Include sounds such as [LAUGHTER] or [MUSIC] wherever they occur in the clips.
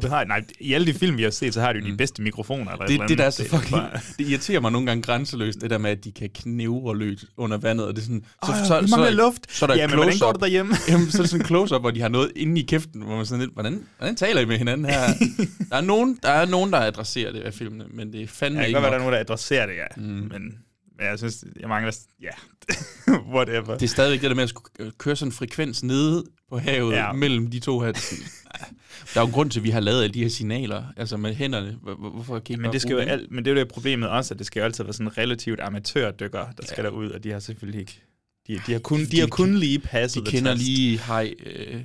Hvad har Nej, i alle de film, vi har set, så har de jo de bedste mikrofoner. Eller et eller Det, det der er så fucking... bare- [LAUGHS] Det irriterer mig nogle gange grænseløst, det der med, at de kan knævre løs under vandet, og det er sådan... Åh, vi mangler luft. Så er der Jamen, hvordan close-up. går det derhjemme? [LAUGHS] Jamen, så er det sådan en close-up, hvor de har noget inde i kæften, hvor man sådan lidt, hvordan, hvordan taler I med hinanden her? [LAUGHS] der, er nogen, der er nogen, der adresserer det af filmene, men det er fandme Ja, det ikke godt være, der er nogen, der adresserer det, ja. Mm. Men, men jeg synes, jeg mangler... Ja, whatever. Det er stadigvæk det der med at skulle øh, køre sådan en frekvens nede på havet ja. mellem de to her. Er Der er jo en grund til, at vi har lavet alle de her signaler, altså med hænderne. Hvor- hvor- Hvorfor kan I men det, skal jo al, men det er jo det problemet også, at det skal jo altid være sådan relativt amatørdykker, der skal derud, og de har selvfølgelig ikke... De, de har kun, de, har kun lige passet De kender test. lige hej. Øh,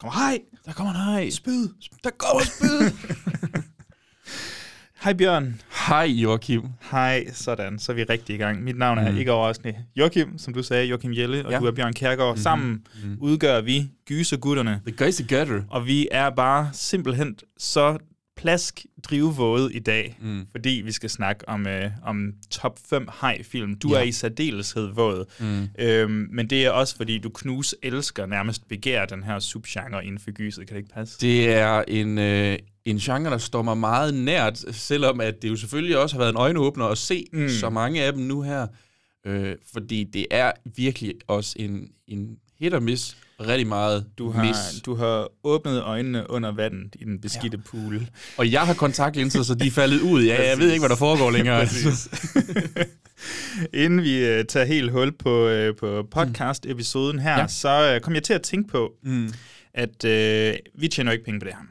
Kom, hej! der kommer en hej. Spyd! Der kommer spyd. [LAUGHS] Hej Bjørn. Hej Joachim. Hej, sådan, så er vi rigtig i gang. Mit navn er Mm. ikke overraskende Joachim, som du sagde, Joachim Jelle, og Ja. du er Bjørn Kærgaard. Mm-hmm. Sammen mm. udgør vi Gysergutterne, The guys together. og vi er bare simpelthen så plask drivvåde i dag, Mm. fordi vi skal snakke om, øh, om top 5 high-film. Du Ja. er i særdeleshed våd, Mm. øhm, men det er også fordi, du knus elsker nærmest begær den her subgenre inden for gyset. Kan det ikke passe? Det er en, øh, en genre, der står mig meget nært, selvom at det jo selvfølgelig også har været en øjenåbner at se Mm. så mange af dem nu her. Øh, fordi det er virkelig også en, en hit og miss. Rigtig meget Du har, miss. du har åbnet øjnene under vandet i den beskidte ja. pool. Og jeg har kontaktlinser, så de er faldet ud. Ja, jeg ved ikke, hvad der foregår længere. [LAUGHS] [LAUGHS] Inden vi uh, tager helt hul på, uh, på podcast-episoden her, ja. Så uh, kom jeg til at tænke på, Mm. at uh, vi tjener ikke penge på det her.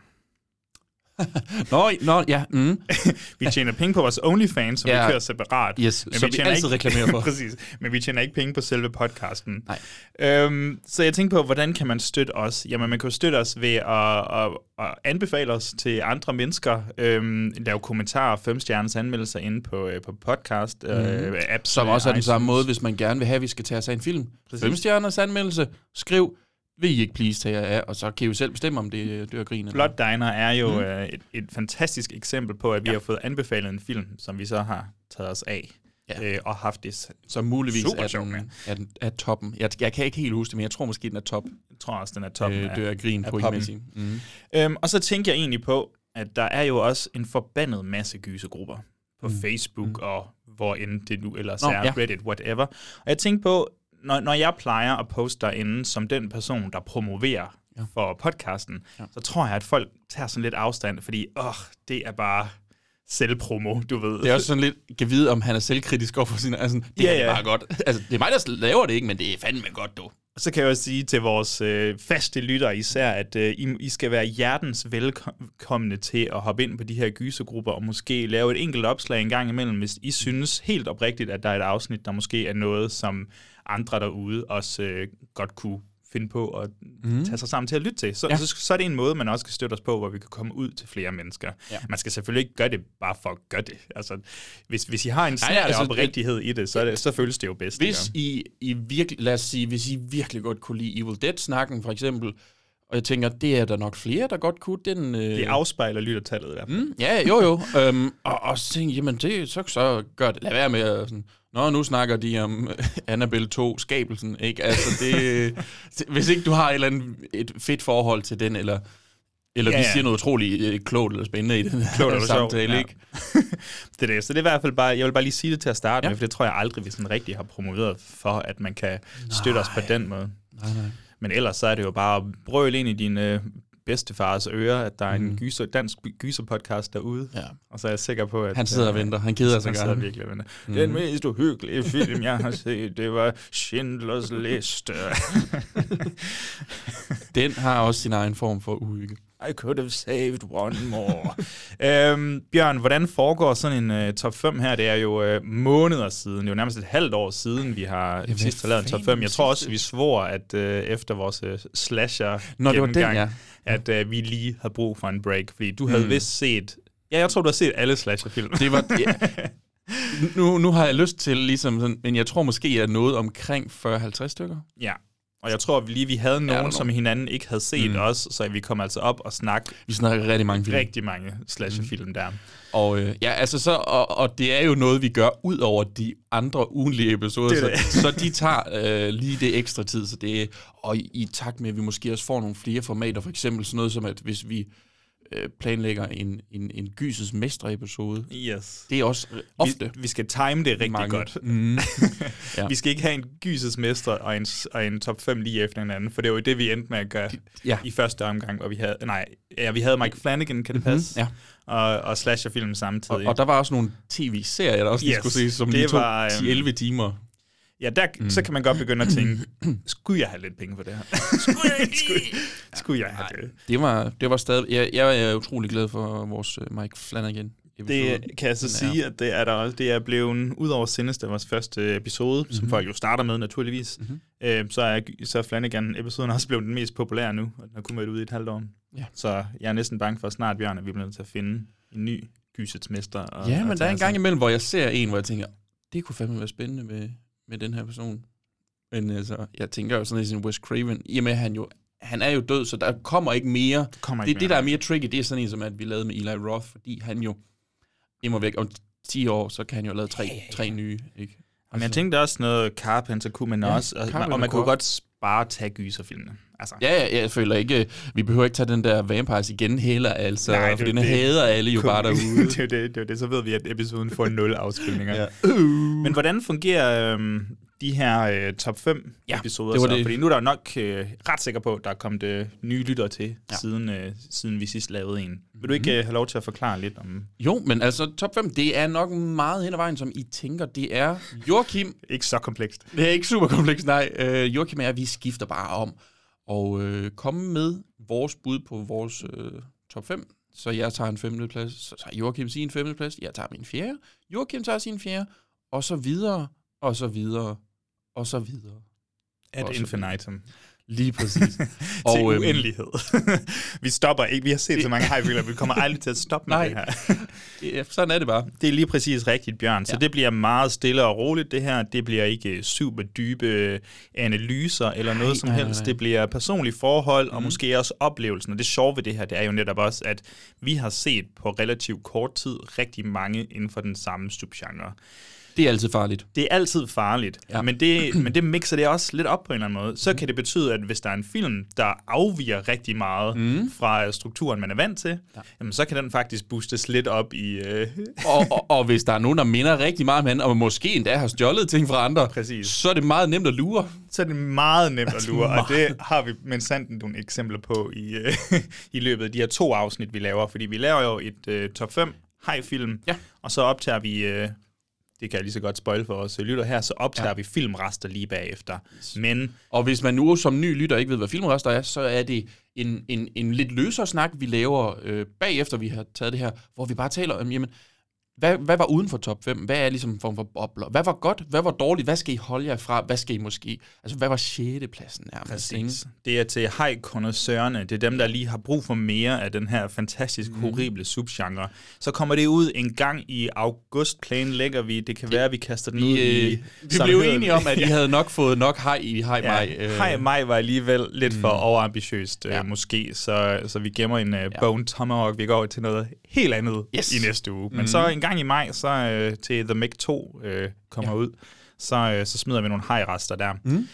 Nå, nå, ja. Mm. [LAUGHS] Vi tjener penge på vores OnlyFans, som ja. Vi kører separat. Yes, som vi altid reklamerer for. [LAUGHS] Præcis, men vi tjener ikke penge på selve podcasten. Nej. Øhm, så jeg tænkte på, hvordan kan man støtte os? Jamen, man kan jo støtte os ved at, at, at anbefale os til andre mennesker. Øhm, lave kommentarer og femstjerners anmeldelser inde på, øh, på podcast øh, apps. Som også er den samme måde, hvis man gerne vil have, at vi skal tage os af en film. Præcis. Fem stjerners anmeldelse. Skriv, vil I ikke please tage jer af, og så kan I jo selv bestemme, om det er dør grin. eller- Blood Diner er jo mm. øh, et, et fantastisk eksempel på, at vi ja. har fået anbefalet en film, som vi så har taget os af. Ja. Øh, og haft det. Som muligvis Super er, den, er, den, er toppen. Jeg, jeg kan ikke helt huske det, men jeg tror måske, den er top. Jeg tror også, den er toppen øh, dør af grin af på poppen. Mm. Øhm, og så tænker jeg egentlig på, at der er jo også en forbandet masse gysegrupper på mm. Facebook mm. og hvor end det nu ellers Nå, er, ja. Reddit, whatever. Og jeg tænkte på, når, når jeg plejer at poste derinde som den person, der promoverer ja. for podcasten, ja. så tror jeg, at folk tager sådan lidt afstand, fordi åh, det er bare selvpromo, du ved. Det er også sådan lidt, kan vide, om han er selvkritisk over for sin... Altså, det Ja, ja, er bare godt. [LAUGHS] Altså, det er mig, der laver det ikke, men det er fandme godt, du. Og så kan jeg også sige til vores øh, faste lyttere især, at øh, I, I skal være hjertens velkomne til at hoppe ind på de her gysergrupper og måske lave et enkelt opslag en gang imellem, hvis I synes helt oprigtigt, at der er et afsnit, der måske er noget, som andre derude også øh, godt kunne finde på at mm. tage sig sammen til at lytte til. Så, ja. Så, så er det en måde, man også kan støtte os på, hvor vi kan komme ud til flere mennesker. Ja. Man skal selvfølgelig ikke gøre det bare for at gøre det. Altså, hvis, hvis I har en snær altså, oprigtighed i det, så, det, så føles det jo bedst. Hvis? I, I virkelig, lad os sige, hvis I virkelig godt kunne lide Evil Dead-snakken, for eksempel, Og jeg tænker, det er der nok flere, der godt kunne. Den, øh, Det afspejler lyttertallet i hvert fald. Mm, ja, jo jo. øhm, og, og så tænkte jeg, jamen det, så, så gør det. Lad være med at sådan, Nå, nu snakker de om [LAUGHS] Annabelle 2, skabelsen, ikke? Altså, det, hvis ikke du har et, eller andet, et fedt forhold til den, eller, eller Ja, ja, vi ja. siger noget utroligt øh, klogt eller spændende i den [LAUGHS] Klogt eller samtale, ja. ikke? [LAUGHS] det er det. Så det er i hvert fald bare, jeg vil bare lige sige det til at starte Ja. med, for det tror jeg aldrig, vi sådan rigtig har promoveret for, at man kan støtte os på den måde. Nej, nej. Men ellers så er det jo bare at brøle ind i din øh, bedstefars ører, at der er en gyser, dansk gyser-podcast derude. Ja. Og så er jeg sikker på, at... Han sidder og øh, venter. Han keder sig Han sidder gerne. virkelig og venter. Mm. Den mest uhyggelige film, jeg har set, det var Schindlers Liste. Den har også sin egen form for uhygge. I could have saved one more. [LAUGHS] øhm, Bjørn, hvordan foregår sådan en uh, top 5 her? Det er jo uh, måneder siden, det er jo nærmest et halvt år siden, vi har hvad sidst har lavet en top fanden 5. Jeg tror også, vi svor, at uh, efter vores uh, slasher Nå, det var den, gennemgang, ja. at uh, vi lige havde brug for en break, fordi du havde Mm. vist set... Ja, jeg tror, du har set alle slasherfilm. Det var... Ja. [LAUGHS] Nu, nu har jeg lyst til ligesom sådan, men jeg tror måske, jeg nåede omkring 40-50 stykker. Ja. Og jeg tror vi lige, vi havde nogen, som hinanden ikke havde set Mm. os, så vi kom altså op og snakke Vi snakker rigtig mange film. rigtig mange slasherfilm mm. der. Og øh, ja, altså så, og, og det er jo noget, vi gør ud over de andre ugenlige episoder, Det er så, så de tager øh, lige det ekstra tid, så det og i, i takt med, at vi måske også får nogle flere formater, for eksempel sådan noget som, at hvis vi øh, planlægger en, en, en Gyses Mestre-episode, Yes. det er også ofte Vi, vi skal time det rigtig mange. godt. Mm. [LAUGHS] Ja. Vi skal ikke have en gysesmester og en, og en top 5 lige efter hinanden, for det var jo det, vi endte med at gøre ja. i første omgang, hvor vi havde, nej, ja, vi havde Mike Flanagan, kan det Mhm, passe? ja. Og, og slasherfilm Og, samtidig. og der var også nogle tv-serier, der også yes, skulle ses, som det lige tog var, øhm, 10-11 timer. Ja, der, mm. så kan man godt begynde at tænke, [CLEARS THROAT] skulle jeg have lidt penge for det her? [LAUGHS] skulle jeg [LAUGHS] skulle, skulle jeg have det? Det var, det var stadig... Jeg, jeg er utrolig glad for vores øh, Mike Flanagan Det kan jeg så Den er- sige, at det er der også. Det er blevet, ud over Sinister, vores første episode, mm-hmm. som folk jo starter med naturligvis, mm-hmm. øh, så er, så er Flanagan-episoden også blevet den mest populære nu, og den har kun været ude i et halvt år. Ja. Så jeg er næsten bange for at snart, Bjørn, at vi bliver nødt til at finde en ny gysets mester. Og, Ja, og men der tage er en gang imellem, hvor jeg ser en, hvor jeg tænker, det kunne fandme være spændende med, med den her person. Men altså, jeg tænker jo sådan i sin Wes Craven, i og med at han jo, han er jo død, så der kommer ikke mere. kommer Det, ikke det, mere. der er mere tricky, det er sådan en, som at vi lavede med Eli Roth, fordi han jo immer væk om 10 år, så kan han jo lave tre, tre nye, ikke? Men jeg tænkte også noget Carpenter kunne man Ja, også, og, Carpenter og man kunne kunne godt bare tage gyserfilmene. Altså, Ja, ja, jeg føler ikke, vi behøver ikke tage den der Vampires igen heller, altså, Nej, for den det. hader alle jo Kom- bare derude. [LAUGHS] det, er det, det, det, så ved vi, at episoden får nul afspilninger. Ja. Men hvordan fungerer øhm, de her øh, top 5 Ja, episoder det var så? det. Fordi nu er der nok øh, ret sikker på, at der er kommet øh, nye lyttere til, Ja. siden, øh, siden vi sidst lavede en. Vil du ikke øh, have lov til at forklare lidt om... Jo, men altså top 5, det er nok meget hen ad vejen, som I tænker, det er Joachim. [LAUGHS] Ikke så komplekst. Det er ikke super komplekst, nej. Øh, Joachim og jeg, vi skifter bare om og øh, komme med vores bud på vores øh, top 5. Så jeg tager en femte plads, så tager Joachim sin femte plads, jeg tager min fjerde, Joachim tager sin fjerde, og så videre, og så videre, og så videre. Ad Også- infinitum. Lige præcis. [LAUGHS] til Og, øhm, uendelighed. [LAUGHS] vi stopper ikke. Vi har set så mange hejfilmer, vi kommer aldrig til at stoppe med Nej. det her. [LAUGHS] ja, sådan er det bare. Det er lige præcis rigtigt, Bjørn. Så Ja. det bliver meget stille og roligt, det her. Det bliver ikke super dybe øh, analyser eller noget som nej, nej, helst. Det bliver personlige forhold, og Mhm. måske også oplevelsen. Og det sjove ved det her, det er jo netop også, at vi har set på relativt kort tid rigtig mange inden for den samme subgenre. Det er altid farligt. Det er altid farligt, Ja. men, det, men det mixer det også lidt op på en eller anden måde. Så kan det betyde, at hvis der er en film, der afviger rigtig meget mm. fra øh, strukturen, man er vant til, ja. jamen, så kan den faktisk boostes lidt op i... Øh, [LAUGHS] og, og, og hvis der er nogen, der minder rigtig meget om hinanden, og måske endda har stjålet ting fra andre, Præcis. så er det meget nemt at lure. så er det meget nemt at [LAUGHS] lure, og det har vi med sandt nogle eksempler på i, øh, [LAUGHS] i løbet af de her to afsnit, vi laver. Fordi vi laver jo et øh, top 5 high-film, Ja. og så optager vi... Øh, det kan jeg lige så godt spoil for os lytter her, så optager Ja. vi filmrester lige bagefter. Men Og hvis man nu som ny lytter ikke ved, hvad filmrester er, så er det en, en, en lidt løsere snak, vi laver øh, bagefter, vi har taget det her, hvor vi bare taler om, jamen, hvad, hvad var uden for top 5? Hvad er ligesom form for bobler? Hvad var godt? Hvad var dårligt? Hvad skal I holde jer fra? Hvad skal I måske... Altså, hvad var 6. pladsen nærmest? ikke? Det er til high connoissørerne. Det er dem, der lige har brug for mere af den her fantastisk Mhm. horrible subgenre. Så kommer det ud en gang i august, planlægger vi. Det kan være, at vi kaster den ud Vi, i... øh, vi blev enige om, at I [LAUGHS] havde nok fået nok hej i hej Ja, maj. øh. Maj var alligevel lidt for overambitiøst, Ja. ja. måske, så, så vi gemmer en uh, Bone Tomahawk. Vi går til noget helt andet Yes. i næste uge. Men så en gang i maj, så uh, til The Meg 2 uh, kommer ja. ud, så, uh, så smider vi nogle hejrester der. Mm.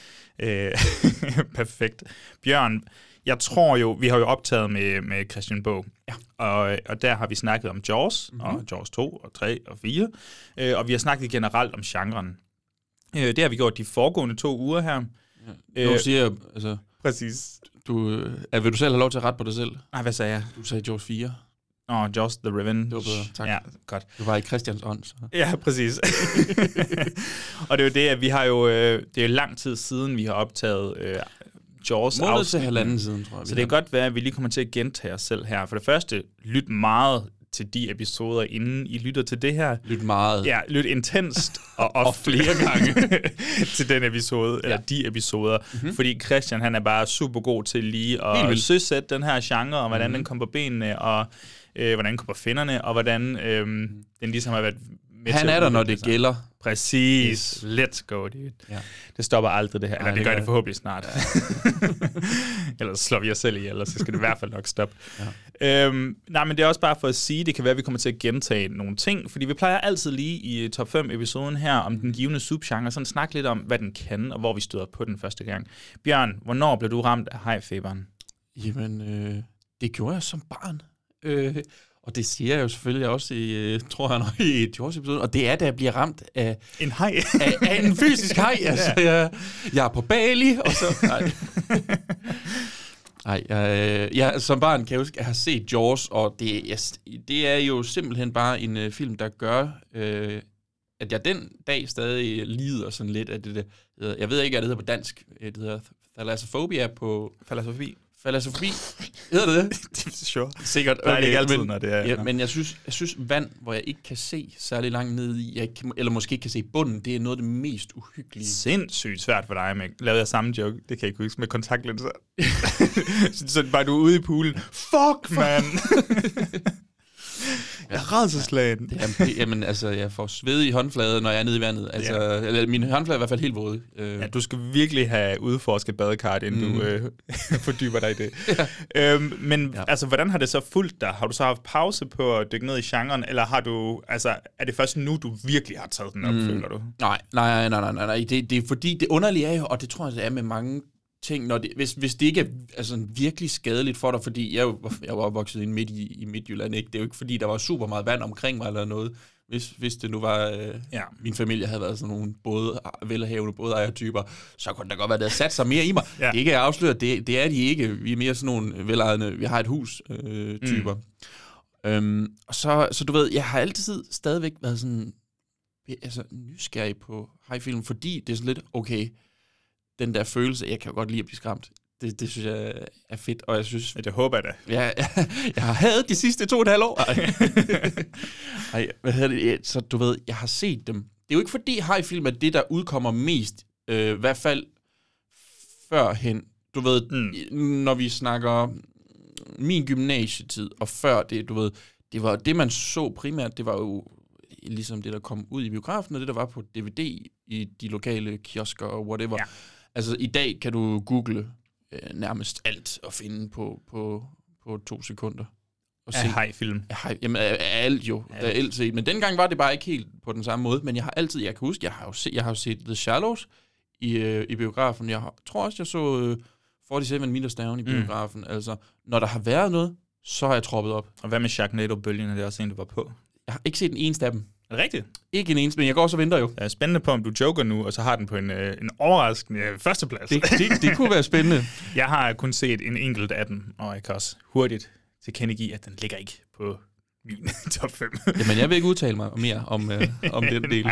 Uh, [LAUGHS] perfekt. Bjørn, jeg tror jo, vi har jo optaget med, med Christian Bog, ja. og, og der har vi snakket om Jaws, mm-hmm. og Jaws 2 og 3 og 4, øh, og vi har snakket generelt om genren. Øh, det har vi gjort de foregående to uger her. Nu siger jeg, altså, Præcis. du, øh, er, vil du selv have lov til at rette på dig selv? Ej, hvad sagde jeg? Du sagde Jaws 4. Åh, oh, Jaws the Revenge. Det var bedre, tak. Ja, godt. Du var i Christians ånd. Så. Ja, præcis. [LAUGHS] og det er jo det, at vi har jo... Øh, det er jo lang tid siden, vi har optaget øh, Jaws Måned til afsnit. halvanden siden, tror jeg. Så det kan godt være, at vi lige kommer til at gentage os selv her. For det første, lyt meget til de episoder, inden I lytter til det her. Lyt meget. Ja, lyt intenst [LAUGHS] og, og, Og flere gange [LAUGHS] til den episode, ja. eller de episoder. Mm-hmm. Fordi Christian, han er bare super god til lige at søsætte den her genre, og hvordan mm-hmm. den kommer på benene, og øh, hvordan kommer finderne, og hvordan øh, den ligesom har været med Han til er der, når det sig. gælder. Præcis. Yes. Let's go, dude. Ja. Det stopper aldrig, det her. Eller Nej, det, det gør det det. forhåbentlig snart. [LAUGHS] Ellers slår vi os selv ihjel, og så skal det i hvert fald nok stoppe. Ja. Øhm, nej, men det er også bare for at sige, det kan være, at vi kommer til at gentage nogle ting, fordi vi plejer altid lige i top 5 episoden her om den givende subgenre, sådan snakke lidt om, hvad den kan, og hvor vi støder på den første gang. Bjørn, hvornår blev du ramt af hajfeberen? Jamen, øh, det gjorde jeg som barn. Øh, og det siger jeg jo selvfølgelig også i, øh, tror jeg nok, i George episode og det er, da jeg bliver ramt af, En haj? af, af en fysisk hej. [LAUGHS] Altså, jeg, jeg er på Bali, og så... Nej, Nej jeg, øh, jeg, som barn kan jeg huske, jeg har set Jaws, og det, jeg, det er jo simpelthen bare en øh, film, der gør, øh, at jeg den dag stadig lider sådan lidt af det der. Jeg ved ikke, hvad det hedder på dansk. Øh, Det hedder thalassophobia på... Falder Thalassofobi. Hedder det det? [LAUGHS] Det er sure. Sikkert. Nej, det er ikke altid, men, når det er- Ja, men jeg synes, jeg synes, vand, hvor jeg ikke kan se særlig langt ned i, jeg kan, eller måske ikke kan se bunden, det er noget af det mest uhyggelige. Sindssygt svært for dig, med Lavede jeg samme joke? Det kan jeg ikke huske med kontaktlinser. [LAUGHS] så, så bare du er ude i poolen. Fuck, man! [LAUGHS] jeg er rædselslagen. Er, jamen, altså, jeg får sved i håndfladen, når jeg er nede i vandet. Altså, ja. eller, min håndflade er i hvert fald helt våde. Øh, Ja, du skal virkelig have udforsket badekart, inden mm. du øh, [LAUGHS] fordyber dig i det. ja. øhm, men ja. Ja. altså, hvordan har det så fulgt dig? Har du så haft pause på at dykke ned i genren, eller har du, altså, er det først nu, du virkelig har taget den op, mm. føler du? Nej, nej, nej, nej, nej, nej. Det, det er fordi, det underlige er jo, og det tror jeg, det er med mange ting, når det, hvis, hvis det ikke er altså, virkelig skadeligt for dig, fordi jeg, er jeg var opvokset i midt i, i Midtjylland, ikke? det er jo ikke fordi, der var super meget vand omkring mig eller noget, hvis, hvis det nu var, øh, Ja. min familie havde været sådan nogle både, velhavende bådejertyper, så kunne det da godt være, at det havde sat sig mere i mig. Ja. Det er ikke afsløret, det, det er de ikke. Vi er mere sådan nogle velejende, vi har et hus øh, typer. Mm. Øhm, og så, så du ved, jeg har altid stadigvæk været sådan, altså nysgerrig på high-film, fordi det er sådan lidt, okay, den der følelse, jeg kan jo godt lide at blive skræmt. Det, det synes jeg er fedt, og jeg synes, Ja, det håber jeg da. jeg, [LAUGHS] jeg har hadet de sidste to og et halvt år. Ej. [LAUGHS] Ej, hvad hedder det? Så du ved, jeg har set dem. Det er jo ikke fordi high-film er det, der udkommer mest, øh, i hvert fald førhen. Du ved, mm. når vi snakker min gymnasietid, og før det, du ved, det var det, man så primært, det var jo ligesom det, der kom ud i biografen, og det, der var på DVD i de lokale kiosker og whatever. Ja. Altså, i dag kan du google øh, nærmest alt og finde på, på, på to sekunder. Og Af hajfilm. Ja, hej, jamen, af- af alt jo. Alt. Alt. set. Men dengang var det bare ikke helt på den samme måde. Men jeg har altid, jeg kan huske, jeg har jo set, jeg har jo set The Shallows i, øh, i biografen. Jeg har, tror også, jeg så øh, 47 Meters Down i Mm. biografen. Mm. Altså, når der har været noget, så har jeg troppet op. Og hvad med Sharknado-bølgen? Er det også en, du var på? Jeg har ikke set en eneste af dem. Er det rigtigt? Ikke en eneste, men jeg går også og venter jo. Jeg er spændende på, om du joker nu, og så har den på en, øh, en overraskende øh, førsteplads. Det, det, det kunne være spændende. [LAUGHS] Jeg har kun set en enkelt af dem, og jeg kan også hurtigt tilkendegive, at den ligger ikke på min [LAUGHS] top 5. Jamen, jeg vil ikke udtale mig mere om, øh, om [LAUGHS] den del.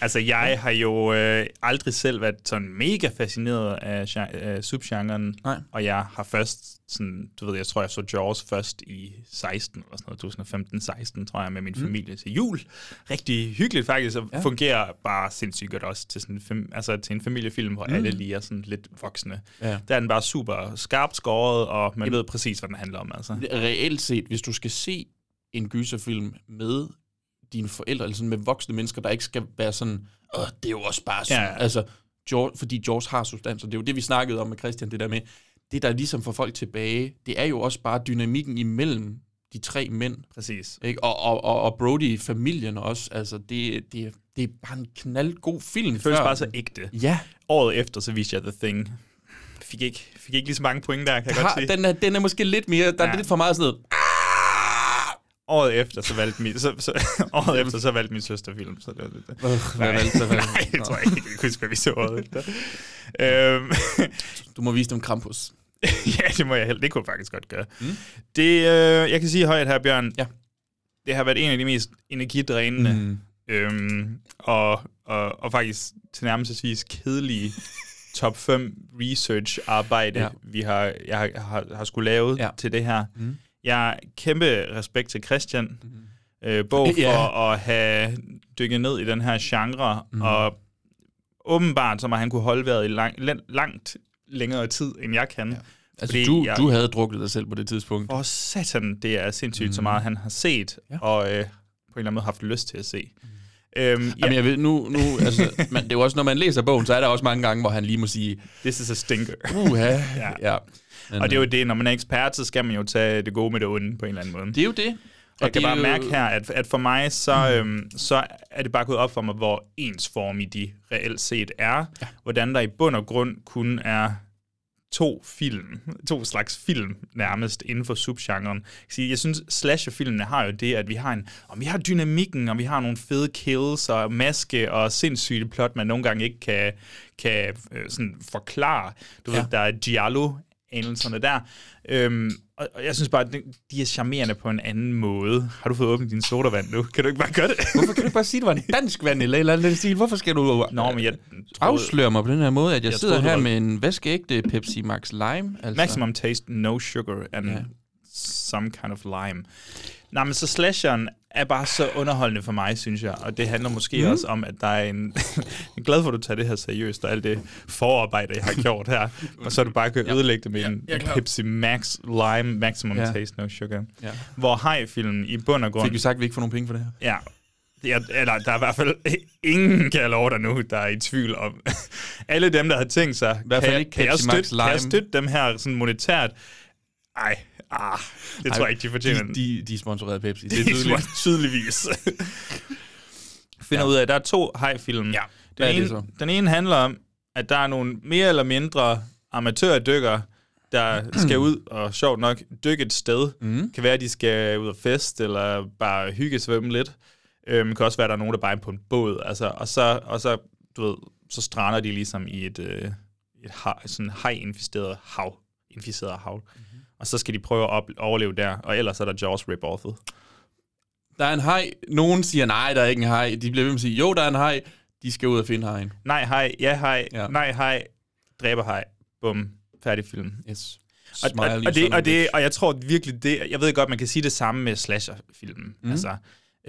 Altså, jeg har jo øh, aldrig selv været sådan mega fascineret af, af subgenren. Nej. Og jeg har først, sådan, du ved, jeg tror, jeg så Jaws først i 16 eller sådan noget, 2015-16, tror jeg, med min mm. familie til jul. Rigtig hyggeligt faktisk, og Ja. fungerer bare sindssygt godt også til, sådan fam- altså, til en familiefilm, hvor mm. alle lige er sådan lidt voksne. Ja. Der er den bare super skarpt skåret, og man ved præcis, hvad den handler om. Altså. Reelt set, hvis du skal se en gyserfilm med dine forældre, eller sådan med voksne mennesker, der ikke skal være sådan, Åh, det er jo også bare sådan, ja. altså, George, fordi George har substans, og det er jo det, vi snakkede om med Christian, det der med, det der ligesom får folk tilbage, det er jo også bare dynamikken imellem de tre mænd, Præcis. ikke? Og, og, og, og Brody, familien også, altså, det, det, det er bare en knaldgod film. Det føles før- bare så ægte. Ja, Året efter, så viste jeg The Thing. Fik ikke, fik ikke lige så mange point der, kan jeg godt har, sige. den, er, den er måske lidt mere, der ja. er lidt for meget sådan noget, Året efter, så valgte min, så, så, [LAUGHS] året efter, så valgte min søster film. Så det var lidt, øh, hvad valgte, hvad valgte? [LAUGHS] Nej, det tror jeg ikke. Jeg kan huske, hvad vi så året efter. øhm, Du må vise dem Krampus. [LAUGHS] ja, det må jeg heller. Det kunne jeg faktisk godt gøre. Mm. Det, øh, jeg kan sige højt her, Bjørn. Ja. Det har været en af de mest energidrænende Mm. øhm, og, og, og faktisk tilnærmelsesvis kedelige top 5 research arbejde, Ja. vi har, jeg har, har, har skulle lave ja. til det her. Mm. Jeg kæmpe respekt til Christian, mm. øh, både [LAUGHS] for Ja. at have dykket ned i den her genre, Mm. mm. og åbenbart, så må han kunne holde vejret i lang, lang, langt længere tid, end jeg kan. Ja. Altså, Fordi du, jeg- du havde drukket dig selv på det tidspunkt. Og satan, det er sindssygt mm. så meget, han har set, Ja. ja. og øh, på en eller anden måde haft lyst til at se. Mm. Øhm, ja, Jamen, jeg ved, nu, nu altså, man, det er jo også, når man læser bogen, så er der også mange gange, hvor han lige må sige, this is a stinker. uha, [LAUGHS] ja. Ja. Men, og det er jo det, når man er ekspert, så skal man jo tage det gode med det onde på en eller anden måde. det er jo det. jeg kan bare mærke her, at, at for mig, så, øhm, så er det bare gået op for mig, hvor ensformige de reelt set er. Ja. Hvordan der i bund og grund kun er to film, to slags film nærmest inden for subgenren. Jeg synes, slasherfilmene har jo det, at vi har en, og vi har dynamikken, og vi har nogle fede kills og maske og sindssyge plot, man nogle gange ikke kan, kan øh, sådan forklare. Du. Ja. ved, der er giallo anelserne der. Øhm, og, og jeg synes bare, at de- er charmerende på en anden måde. Har du fået åbnet din sodavand nu? Kan du ikke bare gøre det? Hvorfor kan du ikke bare sige, at det var en dansk vand eller eller andet stil? Hvorfor skal du Nå, men jeg troede, afsløre mig på den her måde, at jeg, Jeg sidder troede, her var- med en vaskeægte Pepsi Max Lime? Altså. Maximum taste, no sugar and ja. some kind of lime. Nej, men så slasheren er bare så underholdende for mig, synes jeg. Og det handler måske mm. også om, at der er en... [LAUGHS] jeg er glad for, at du tager det her seriøst, og alt det forarbejde, jeg har gjort her. og så du bare kan ødelægge det med Ja, en klar. Pepsi Max Lime, Maximum Ja. Taste, No Sugar. Ja. Hvor haj-filmen i bund og grund... Fik vi sagt, at vi ikke får nogen penge for det her? Ja. Ja, eller der er i hvert fald ingen, kan jeg love dig nu, der er i tvivl om. [LAUGHS] Alle dem, der har tænkt sig, hvert fald kan, ikke kan, jeg Pepsi Max støtte, kan jeg støtte dem her sådan monetært? Ej, ah, det tror jeg ikke, de fortjener. De, de, de er sponsoreret Pepsi. det er tydeligt. tydeligvis. [LAUGHS] Finder Ja. ud af, at der er to haj-film. Ja. Den, det ene, så? den ene handler om, at der er nogle mere eller mindre amatørdykker, der [CLEARS THROAT] skal ud og sjovt nok dykke et sted. Mm. kan være, at de skal ud og fest, eller bare hygge svømme lidt. Øhm, det kan også være, at der er nogen, der bare er på en båd. Altså, og så, og så, du ved, så strander de ligesom i et, øh, et hav, sådan haj-inficeret hav. Inficeret hav. Og så skal de prøve at op- overleve der, og ellers er der Jaws rip-offet. Der er en haj. Nogen siger, nej, der er ikke en haj. De bliver ved med at sige, jo, der er en haj. De skal ud og finde hajen. Nej hej, ja hej, ja. nej hej, dræber hej. Bum, færdig film. Yes. Og, og, og, det, og, det, og jeg tror virkelig, det, jeg ved godt, man kan sige det samme med slasher-filmen. Mm. Altså,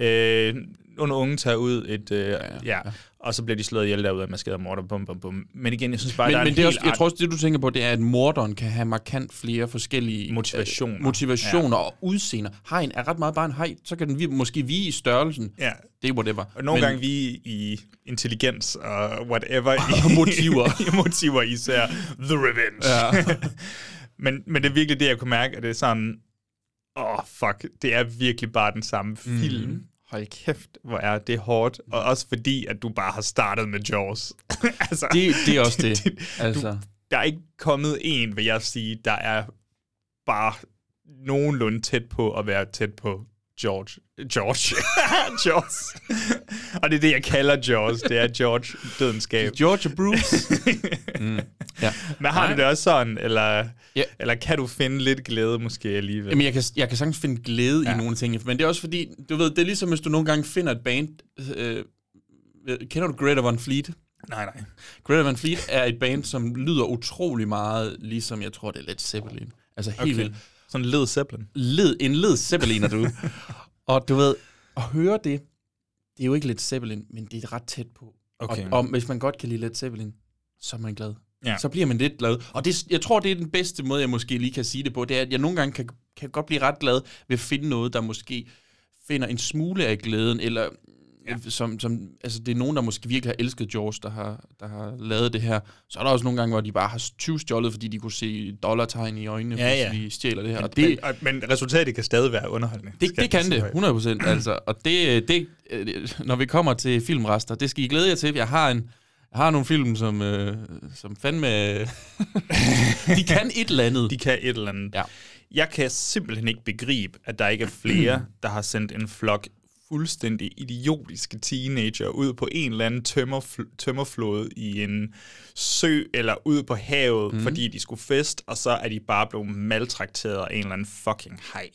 øh, nogle unge tager ud et, øh, ja, ja, ja. og så bliver de slået ihjel derude af maskeret morder, bum, bum, bum. Men igen, jeg synes bare, der men, er men en det er også, jeg tror også, det du tænker på, det er, at morderen kan have markant flere forskellige Motivationer. øh, motivationer ja. og udseender. Hajen er ret meget bare en haj, så kan den vi- måske vige i størrelsen. Ja. Det er whatever. Og nogle men, gange vi i intelligens og whatever. [LAUGHS] Og i, motiver. [LAUGHS] i motiver især. The revenge. Ja. [LAUGHS] men, men det er virkelig det, jeg kunne mærke, at det er sådan, åh, oh, fuck, det er virkelig bare den samme film. Mm. Hold kæft, hvor er det hårdt. Og også fordi, at du bare har startet med Jaws. [LAUGHS] altså, Det, det er også [LAUGHS] det. altså. Du, der er ikke kommet en, vil jeg sige, der er bare nogenlunde tæt på at være tæt på George. George. [LAUGHS] George. og det er det, jeg kalder George. Det er George Dødenskab. [LAUGHS] George og Bruce. mm. ja. Men har Nej. du det også sådan, eller, Ja. eller kan du finde lidt glæde måske alligevel? Jamen, jeg kan, jeg kan sagtens finde glæde ja. I nogle ting, men det er også fordi, du ved, det er ligesom, hvis du nogle gange finder et band... Øh, kender du Greta Van Fleet? nej, nej. Greta Van Fleet er et band, som lyder utrolig meget, ligesom jeg tror, det er Led Zeppelin. Altså helt. Okay. vildt. Sådan Led Zeppelin. Led, en Led Zeppeliner, du. [LAUGHS] og du ved, at høre det, det er jo ikke Led Zeppelin, men det er ret tæt på. Okay. Og, og hvis man godt kan lide Led Zeppelin, så er man glad. Ja. Så bliver man lidt glad. Og det, jeg tror, det er den bedste måde, jeg måske lige kan sige det på, det er, at jeg nogle gange kan, kan godt blive ret glad ved at finde noget, der måske finder en smule af glæden, eller ja. som, som, altså det er nogen, der måske virkelig har elsket George, der har, der har lavet det her. Så er der også nogle gange, hvor de bare har tyvstjålet, fordi de kunne se dollartegn i øjnene, Ja, hvis ja. vi stjæler det her. Men, og det, men, men resultatet kan stadig være underholdende. det, det kan det, sige. 100 procent. [CLEARS THROAT] Altså, og det, det, øh, når vi kommer til filmrester, det skal I glæde jer til. Jeg har en, jeg har nogle film, som, øh, som fandme... [LAUGHS] de kan et eller andet. De kan et eller andet. Ja. Jeg kan simpelthen ikke begribe, at der ikke er flere, [CLEARS THROAT] der har sendt en flok fuldstændig idiotiske teenager ud på en eller anden tømmerfl- tømmerflåde i en sø eller ud på havet, mm. fordi de skulle fest, og så er de bare blevet maltrakteret af en eller anden fucking hej.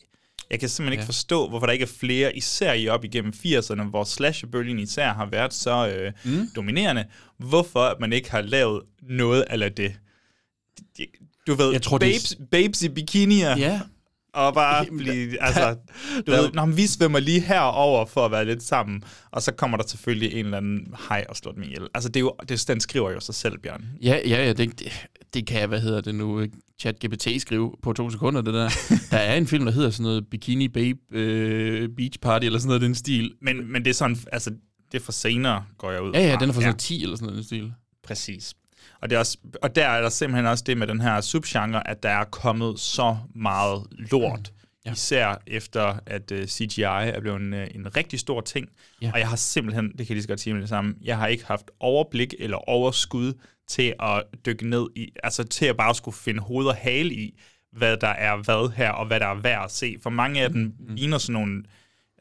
Jeg kan simpelthen ikke Ja. forstå, hvorfor der ikke er flere, især i op igennem 80'erne, hvor slasherbølgen især har været så øh, mm. dominerende. Hvorfor man ikke har lavet noget af det. Du ved, Jeg tror, det babes, babes i bikinier, Ja, og bare blive, altså, du ved, når vi svømmer lige herover for at være lidt sammen, og så kommer der selvfølgelig en eller anden hej og slår dem ihjel. Altså, det er jo, det, den skriver jo sig selv, Bjørn. ja, ja, ja det, det, kan, hvad hedder det nu, chat GPT skrive på to sekunder, det der. Der er en film, der hedder sådan noget Bikini Babe øh, Beach Party, eller sådan noget i den stil. Men, men det er sådan, altså, det er for senere, går jeg ud Ja, ja, fra. den er fra sådan noget 10 eller sådan noget den stil. Præcis. Og, det er også, og der er der simpelthen også det med den her subgenre, at der er kommet så meget lort. Mm. Ja. Især efter, at uh, CGI er blevet en, øh, en rigtig stor ting. Ja. Ja. Og jeg har simpelthen, det kan jeg lige så godt sige med det samme, jeg har ikke haft overblik eller overskud til at dykke ned i, altså til at bare skulle finde hoved og hale i, hvad der er hvad her, og hvad der er værd at se. For mange af dem mm. ligner sådan nogle,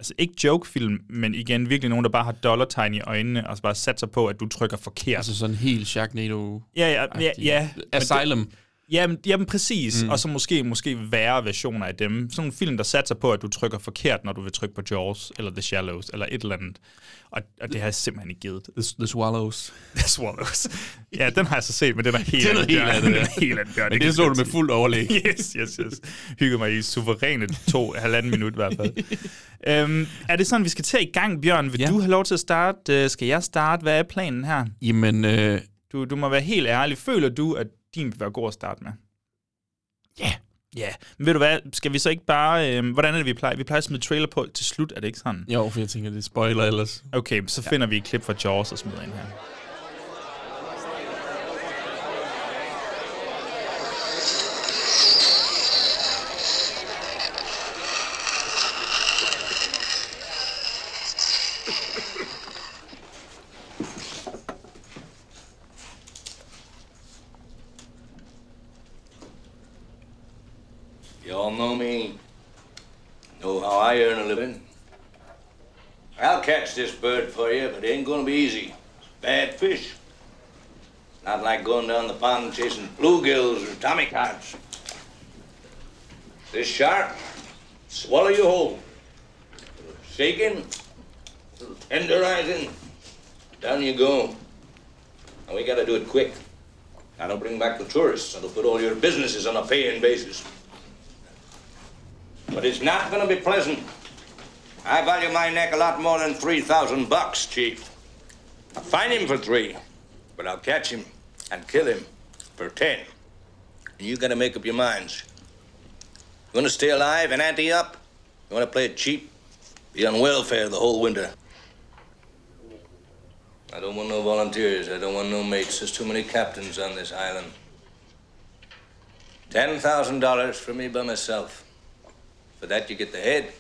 altså ikke joke-film, men igen virkelig nogen, der bare har dollartegn i øjnene, og så bare satser på, at du trykker forkert. Altså sådan helt Sharknado... Ja, ja, ja, ja. Asylum. Det, jamen, jamen, præcis. Mm. Og så måske, måske værre versioner af dem. Sådan en film, der satser på, at du trykker forkert, når du vil trykke på Jaws, eller The Shallows, eller et eller andet. Og, og det har jeg simpelthen ikke givet. The, the Swallows. [LAUGHS] The Swallows. Ja, den har jeg så set, men den er helt [LAUGHS] Det er helt Bjørn. andet, Den ja. er helt andet, Bjørn. Men det så du med fuld overlæg. [LAUGHS] Yes, yes, yes. Hygge mig i suveræne to, halvanden minut i hvert fald. øhm, er det sådan, vi skal til i gang, Bjørn? Vil ja. du have lov til at starte? Øh, Skal jeg starte? Hvad er planen her? Jamen, øh, Du, du må være helt ærlig. Føler du, at din vil være god at starte med? Ja. Ja, men ved du hvad, skal vi så ikke bare, øh, hvordan er det, vi plejer? Vi plejer at smide trailer på til slut, er det ikke sådan? jo, for jeg tænker, det er spoiler ellers. Okay, så finder vi et klip fra Jaws og smider ind her. Catch this bird for you, but it ain't gonna be easy. Bad fish. Not like going down the pond chasing bluegills or tommycods. This shark, swallow you whole. Shaking, tenderizing, down you go. And we gotta do it quick. That'll bring back the tourists. That'll put all your businesses on a paying basis. But it's not gonna be pleasant. I value my neck a lot more than 3,000 bucks, Chief. I'll find him for three, but I'll catch him and kill him for 10. And you gotta make up your minds. You wanna stay alive and ante up? You wanna play it cheap? Be on welfare the whole winter. I don't want no volunteers. I don't want no mates. There's too many captains on this island. $10,000 for me by myself. For that, you get the head,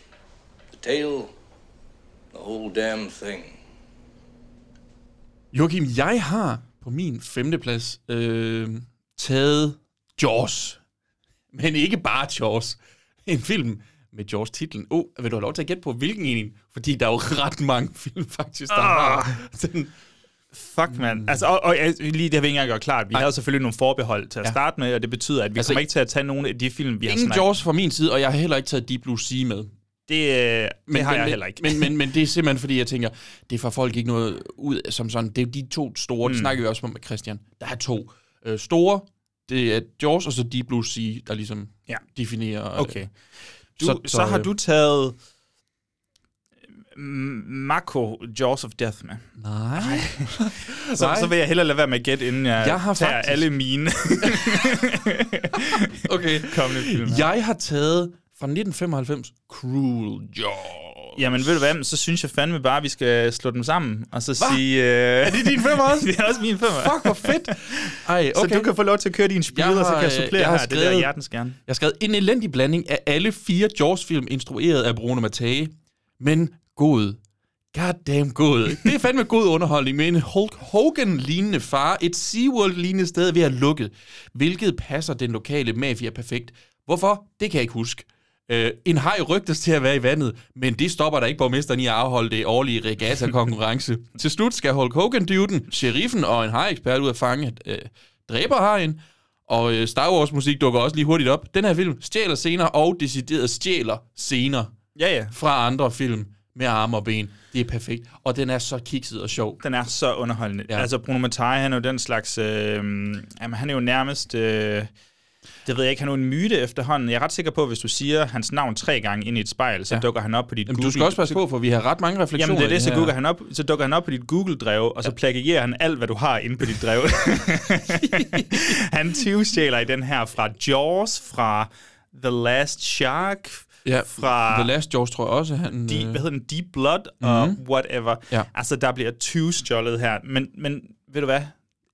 tail, the whole damn thing. Joachim, jeg har på min femteplads øh, taget Jaws. Men ikke bare Jaws. En film med Jaws titlen. Oh, vil du have lov til at gætte på, hvilken en? Fordi der er jo ret mange [LAUGHS] film faktisk, der har den. Fuck, mand. Altså, og, og jeg- lige det har vi ikke engang gjort klart. Vi Nej. havde selvfølgelig nogle forbehold til at Ja. starte med, og det betyder, at vi Altså, kommer ikke til at tage nogle af de film, vi har Ingen Jaws fra min side, og jeg har heller ikke taget Deep Blue Sea med. Det, øh, det har men, jeg men, heller ikke. Men, men, men det er simpelthen fordi, jeg tænker, det får folk ikke noget ud som sådan. Det er jo de to store, mm. det snakker vi også om med Christian. Der er to øh, store, det er Jaws og så Deep Blue Sea, der ligesom Ja. definerer... Okay. Øh, Du, så, så, så har øh, du taget mm, Mako Jaws of Death med. Nej. [LAUGHS] Så, Nej. så vil jeg hellere lade være med at gætte, inden jeg, Jeg har tager faktisk- alle mine [LAUGHS] okay. kommende film. her. Jeg har taget fra 1995 Cruel Jaws. Jamen ved du hvad, så synes jeg fandme bare, at vi skal slå dem sammen, og så sige... Øh, Er det din femmer også? [LAUGHS] det er også min femmer. Fuck, hvor fedt. Ej, Så okay. du kan få lov til at køre din spil, og så kan jeg supplere jeg har her. Det der skrevet- hjertens gerne. Jeg har skrevet en elendig blanding af alle fire Jaws-film, instrueret af Bruno Mattei, men god. Goddamn god. Det er fandme god underholdning med en Hulk Hogan-lignende far, et SeaWorld-lignende sted ved at lukke, hvilket passer den lokale mafia perfekt. Hvorfor? Det kan jeg ikke huske. Uh, en haj rygtes til at være i vandet, men det stopper der ikke borgmesteren i at afholde det årlige regatta-konkurrence. [LAUGHS] til slut skal Hulk Hogan-dyvden, sheriffen og en haj-ekspert ud at fange uh, dræberhajen, og øh, Star Wars-musik dukker også lige hurtigt op. Den her film stjæler scener og decideret stjæler scener Ja, ja. fra andre film med arme og ben. Det er perfekt. Og den er så kikset og sjov. Den er så underholdende. Ja. Altså, Bruno Mattei, han er jo den slags... Øh, jamen, han er jo nærmest... Øh, det ved jeg ikke, han er en myte efterhånden. Jeg er ret sikker på, at hvis du siger hans navn tre gange ind i et spejl, så Ja. ja. dukker han op på dit Jamen, Google... du skal også passe på, for vi har ret mange refleksioner. Jamen det er det, så, her. googler han op, så dukker han op på dit Google-drev, og så plagierer han alt, hvad du har inde på dit drev. [LAUGHS] han tyvstjæler i den her fra Jaws, fra The Last Shark, Ja, fra The Last Jaws tror jeg også, han... Deep, øh, hvad hedder den, Deep Blood og whatever. Ja. Altså, der bliver tyvstjålet her. Men, men ved du hvad?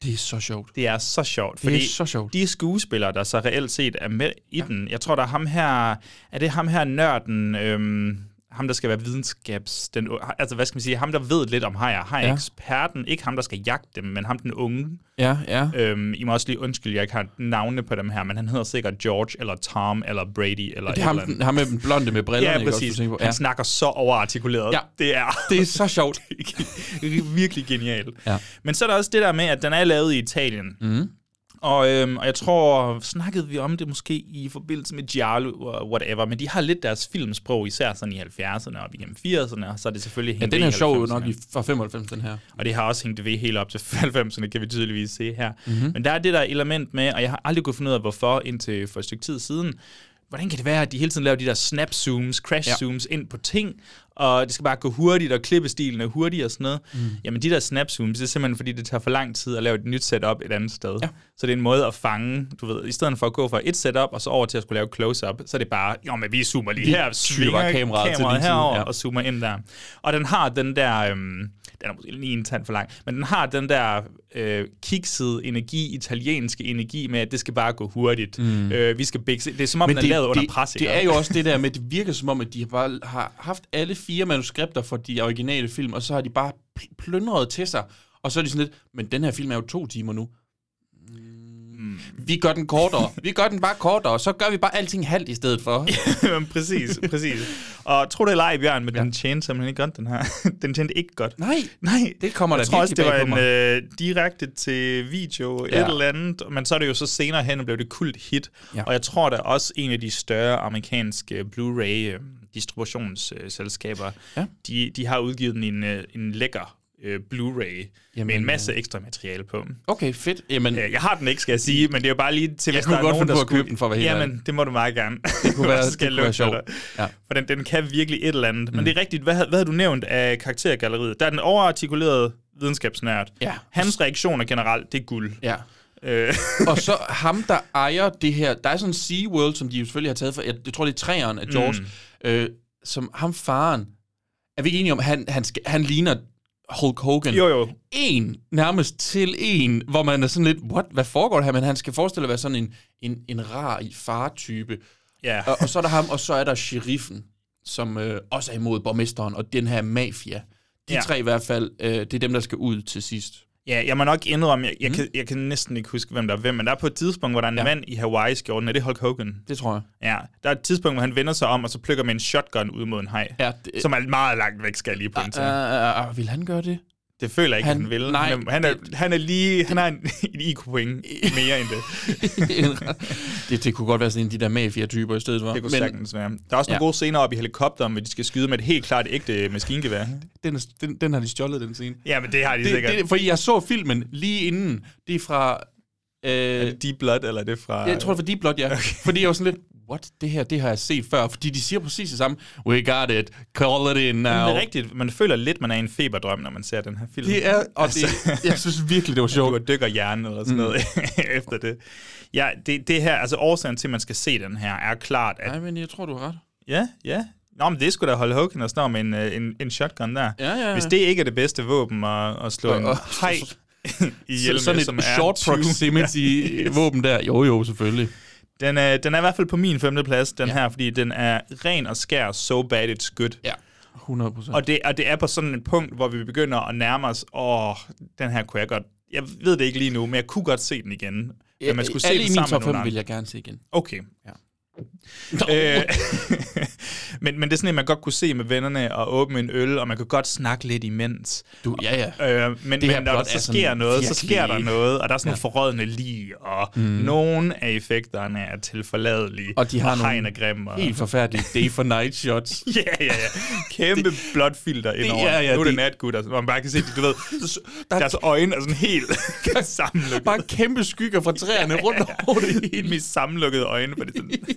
Det er så sjovt. Det er så sjovt, Det er fordi så sjovt. de skuespillere, der så reelt set er med i den, jeg tror, der er ham her, er det ham her nørden, øhm, ham der skal være videnskabs, den, altså hvad skal man sige, ham der ved lidt om hajer, har Ja. ja. eksperten, ikke ham der skal jagte dem, men ham den unge. Ja, ja. Øhm, I må også lige undskylde, jeg ikke har navnene på dem her, men han hedder sikkert George, eller Tom, eller Brady, eller Det er ham, eller ham med den blonde med brillerne, Ja, ikke også, præcis. på? Han snakker så overartikuleret. Ja. Det er Det er så sjovt. [LAUGHS] virkelig genialt. Ja. Men så er der også det der med, at den er lavet i Italien. Mhm. Og, øhm, og jeg tror, snakkede vi om det måske i forbindelse med Giallo og whatever, men de har lidt deres filmsprog, især sådan i 70'erne og igennem 80'erne, og så er det selvfølgelig Ja, hængt den ved er sjov 90'erne. nok i, fra 95, den her. Og det har også hængt ved helt op til [LAUGHS] 90'erne, kan vi tydeligvis se her. Mhm. Mm-hmm. Men der er det der element med, og jeg har aldrig kunnet finde ud af, hvorfor indtil for et stykke tid siden, hvordan kan det være, at de hele tiden laver de der snap zooms, crash Ja. zooms ind på ting, og det skal bare gå hurtigt, og klippestilen er hurtig og sådan noget. Mm. Jamen de der snap zooms, det er simpelthen fordi, det tager for lang tid at lave et nyt setup et andet sted. Ja. Så det er en måde at fange, du ved, i stedet for at gå fra et setup, og så over til at skulle lave close-up, så er det bare, jo, men vi zoomer lige her, svinger bare kameraet til herover ja. og zoomer ind der. Og den har den der, øhm, den er måske lige en tand for lang, men den har den der øh, kiksede energi, italienske energi med, at det skal bare gå hurtigt. Mm. Øh, vi skal bikse. Det er som om, den er lavet under det, pres. det ikke? er jo også det der med, det virker som om, at de har bare har haft alle fire manuskripter for de originale film, og så har de bare pl- plyndret til sig. Og så er de sådan lidt, men den her film er jo to timer nu. Mm. Vi gør den kortere. [LAUGHS] Vi gør den bare kortere, så gør vi bare alting halvt i stedet for. [LAUGHS] præcis, præcis. Og tro det eller ej, Bjørn, men ja. den tjente simpelthen ikke godt, den her. [LAUGHS] den tjente ikke godt. Nej, Nej, det kommer jeg da tror også, det var en øh, direkte til video, ja. Ja. et eller andet, men så er det jo så senere hen, blev det kult hit, Ja. ja. og jeg tror, er også en af de større amerikanske Blu-ray øh, distributionsselskaber, Ja. de, de har udgivet en, øh, en lækker øh, Blu-ray Jamen, med en masse ekstra materiale på. Okay, fedt. Jamen, Øh, Jeg har den ikke, skal jeg sige, men det er jo bare lige til, hvis der er nogen, der skulle... købe den, for at ærlig. Jamen, det må du meget gerne. det kunne være, [LAUGHS] det skal jeg kunne være sjovt. dig. Ja. For den, den kan virkelig et eller andet. Mm. Men det er rigtigt. Hvad, hvad havde du nævnt af karaktergalleriet? Der er den overartikulerede videnskabsnørd. Ja. Hans reaktioner generelt, det er guld. ja. Øh, [LAUGHS] og så ham, der ejer det her, der er sådan en SeaWorld, som de jo selvfølgelig har taget for, jeg, jeg tror, det er træeren af Jaws, mm. øh, som ham faren, er vi ikke enige om, han, han, han ligner Hulk Hogan. jo, jo. En, nærmest til en, hvor man er sådan lidt, what, hvad foregår der her? Men han skal forestille at være sådan en, en, en rar i far-type. Ja. Og, og så er der ham, og så er der sheriffen, som øh, også er imod borgmesteren, og den her mafia. De ja. Ja. tre i hvert fald, øh, det er dem, der skal ud til sidst. Ja, jeg må nok indrømme, jeg, jeg, mm. kan, jeg kan næsten ikke huske, hvem der er hvem, men der er på et tidspunkt, hvor der er en ja. Mand i Hawaii-skjorten. Er det Hulk Hogan? Det tror jeg. Ja, der er et tidspunkt, hvor han vender sig om, og så plukker med en shotgun ud mod en haj. Ja, det- Som er meget langt væk, skal jeg lige pointere. Uh, uh, vil han gøre det? Det føler jeg ikke, han, han- vil. nej, han, er, han, er, han er lige... Han har en, en [LAUGHS] IQ-point mere end det. [LAUGHS] det. Det kunne godt være sådan en af de der mafia-typer i stedet for. Det kunne Men, sagtens være. Der er også nogle Ja. gode scener op i helikopteren, hvor de skal skyde med et helt klart ægte maskingevær. den, den, den har de stjålet, den scene. Ja, men det har de Det, sikkert. det, fordi jeg så filmen lige inden. Det er fra... Øh, er det Deep Blood, eller er det fra... jeg tror, det var Deep Blood, ja. Okay. Fordi jeg var sådan lidt, what, det her, det har jeg set før. Fordi de siger præcis det samme. We got it. Call it in now. Jamen, det er rigtigt. Man føler lidt, man er i en feberdrøm, når man ser den her film. Det er, og altså, det, jeg synes virkelig, det var [LAUGHS] Du sjovt. dykker hjernen eller sådan noget [LAUGHS] efter det. Ja, det, det her, altså årsagen til, at man skal se den her, er klart, at... Nej, men jeg tror, du har ret. Ja, ja. Nå, men det skulle da holde Hogan og snor med en, øh, en, en shotgun der. Ja, ja, ja. Hvis det ikke er det bedste våben at, at slå Og- en hej ihjel Så, sådan et som short 20. proximity-våben [LAUGHS] der. Jo, jo, selvfølgelig. Den er, den er i hvert fald på min femte plads, den Ja. her, fordi den er ren og skær, so bad it's good. Ja, 100 procent. Og det, og det er på sådan et punkt, hvor vi begynder at nærme os, åh, den her kunne jeg godt, jeg ved det ikke lige nu, men jeg kunne godt se den igen. Men man skulle se Alle den i min top med 5 nogle vil jeg gerne se igen. Okay. Ja. Øh, [LAUGHS] men, men det er sådan, at man godt kunne se med vennerne og åbne en øl, og man kunne godt snakke lidt imens. Du, ja, ja. Øh, men Det men når der så er sker noget, så virkelig- sker der noget, og der er sådan nogle forrådende lige, og mm. nogle af effekterne er tilforladelige, Og de har og nogle grim. Og, Helt forfærdelige [LAUGHS] day for night shots. Ja, ja, ja. Kæmpe blåt filter indover. ja, ja, nu er det det- natgutter, hvor man bare kan se, du ved, [LAUGHS] deres øjne er sådan helt sammenlukket. Bare kæmpe skygger fra træerne rundt over det hele. Helt sammenlukkede øjne. For det sådan.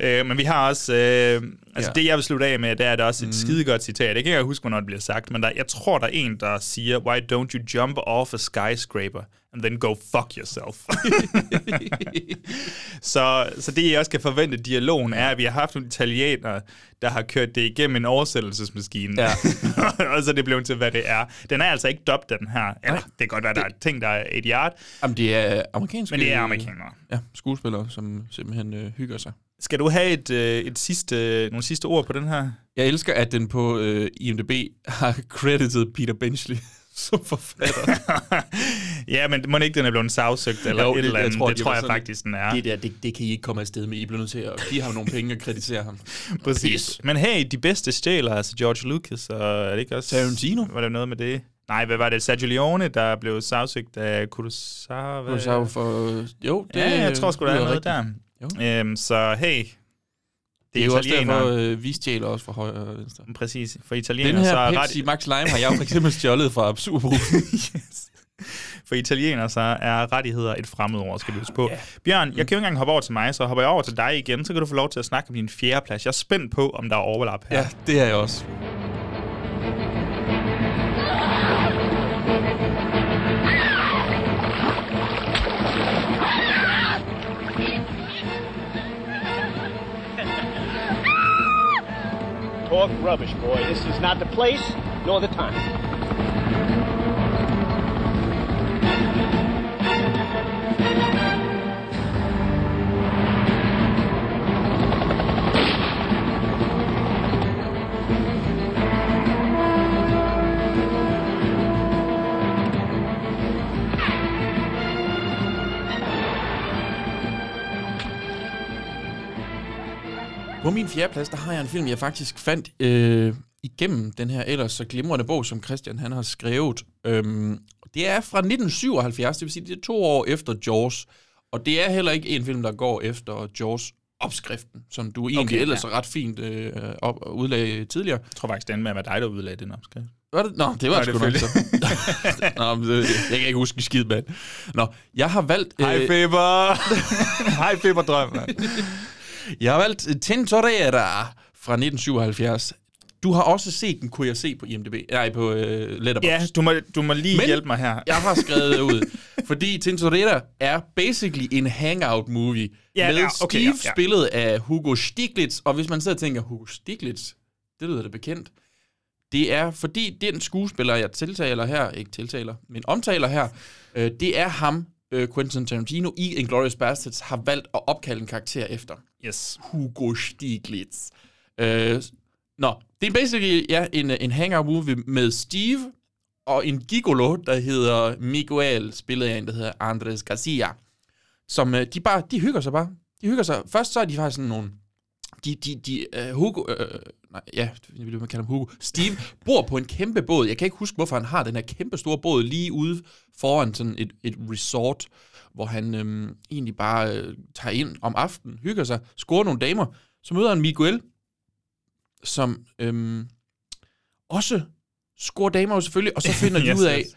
øh, men vi har også... Øh, altså Ja. det, jeg vil slutte af med, det er der også et mm. skidegodt citat. Jeg kan ikke huske, hvornår det bliver sagt, men der, jeg tror, der er en, der siger, Why don't you jump off a skyscraper and then go fuck yourself? [LAUGHS] så, så det, jeg også kan forvente dialogen, er, at vi har haft nogle italienere, der har kørt det igennem en oversættelsesmaskine. Ja. [LAUGHS] og så det blevet til, hvad det er. Den er altså ikke dubbed, den her. Eller, det kan godt være, der er ting, der er et yard, Jamen, det er amerikanske... men det er amerikanere. Ja, skuespillere, som simpelthen øh, hygger sig. Skal du have et, øh, et sidste, nogle sidste ord på den her? Jeg elsker, at den på øh, IMDb har credited Peter Benchley [LAUGHS] som forfatter. [LAUGHS] ja, men må ikke, den er blevet sagsøgt eller Jo, et det- eller jeg andet. tror, det de tror jeg sådan- faktisk, den er. det der, det, det kan I ikke komme afsted med. I bliver nødt til at give ham nogle penge og kritisere ham. [LAUGHS] Præcis. Men hey, de bedste stjæler, altså George Lucas, og er det ikke også... Tarantino? Var der noget med det? Nej, hvad var det? Sergio Leone, der blev sagsøgt af Kurosawa? Kurosawa for... Jo, det Ja, jeg tror sgu, der er noget rigtigt. der. Øhm, så hey, Det er jo også derfor, øh, vi stjæler også fra højre og venstre. Præcis. For Den italienere, så her er Pepsi Max Lime har jeg jo for eksempel stjålet fra Superbrusen. [LAUGHS] yes. For italienere så er rettigheder et fremmedord, skal vi huske på. Yeah. Bjørn, jeg kan jo ikke engang hoppe over til mig, så hopper jeg over til dig igen, så kan du få lov til at snakke om din fjerde plads. Jeg er spændt på, om der er overlap her. ja, det er jeg også. Talk rubbish, boy. This is not the place nor the time. På min fjerde plads, der har jeg en film, jeg faktisk fandt øh, igennem den her ellers så glimrende bog, som Christian han har skrevet. Øhm, det er fra 1977, det vil sige, det er to år efter Jaws. Og det er heller ikke en film, der går efter Jaws opskriften, som du egentlig Okay, ellers ja. ret fint øh, op, udlagde tidligere. Jeg tror faktisk, endte med at være dig, der udlagde den opskrift. Var det? Nå, det var Nej, det sgu nok så. [LAUGHS] Nå, men det, jeg kan ikke huske skid, mand. Nå, jeg har valgt... Hej, øh, Feber! Hej, [LAUGHS] Feberdrøm! mand. Jeg har valgt øh, Tintorera fra 1977. Du har også set den, kunne jeg se på IMDb. Nej, på øh, Letterboxd. ja, du må, du må lige Men- hjælpe mig her. Jeg har skrevet det [LAUGHS] ud. Fordi Tintorera er basically en hangout-movie Ja, med ja, okay, Steve ja, ja. spillet af Hugo Stiglitz. Og hvis man sidder og tænker, Hugo Stiglitz, det lyder da bekendt. Det er, fordi den skuespiller, jeg tiltaler her, ikke tiltaler, men omtaler her, øh, det er ham, øh, Quentin Tarantino, i Inglourious Basterds, har valgt at opkalde en karakter efter. Yes. Hugo Stiglitz. Øh, nå, det er basically ja, en, en hangout movie med Steve og en gigolo, der hedder Miguel, spillet af en, der hedder Andres Garcia, som uh, de bare, de hygger sig bare. De hygger sig. Først så er de faktisk sådan nogle, de, de, de, uh, Hugo, uh, nej, ja, jeg vil kalde ham Hugo, Steve, bor på en kæmpe båd. Jeg kan ikke huske, hvorfor han har den her kæmpe store båd lige ude foran sådan et, et resort, hvor han øhm, egentlig bare øh, tager ind om aftenen, hygger sig, scorer nogle damer. Så møder han Miguel, som øhm, også scorer damer jo selvfølgelig, og så [LAUGHS] finder de Yes, ud af, yes.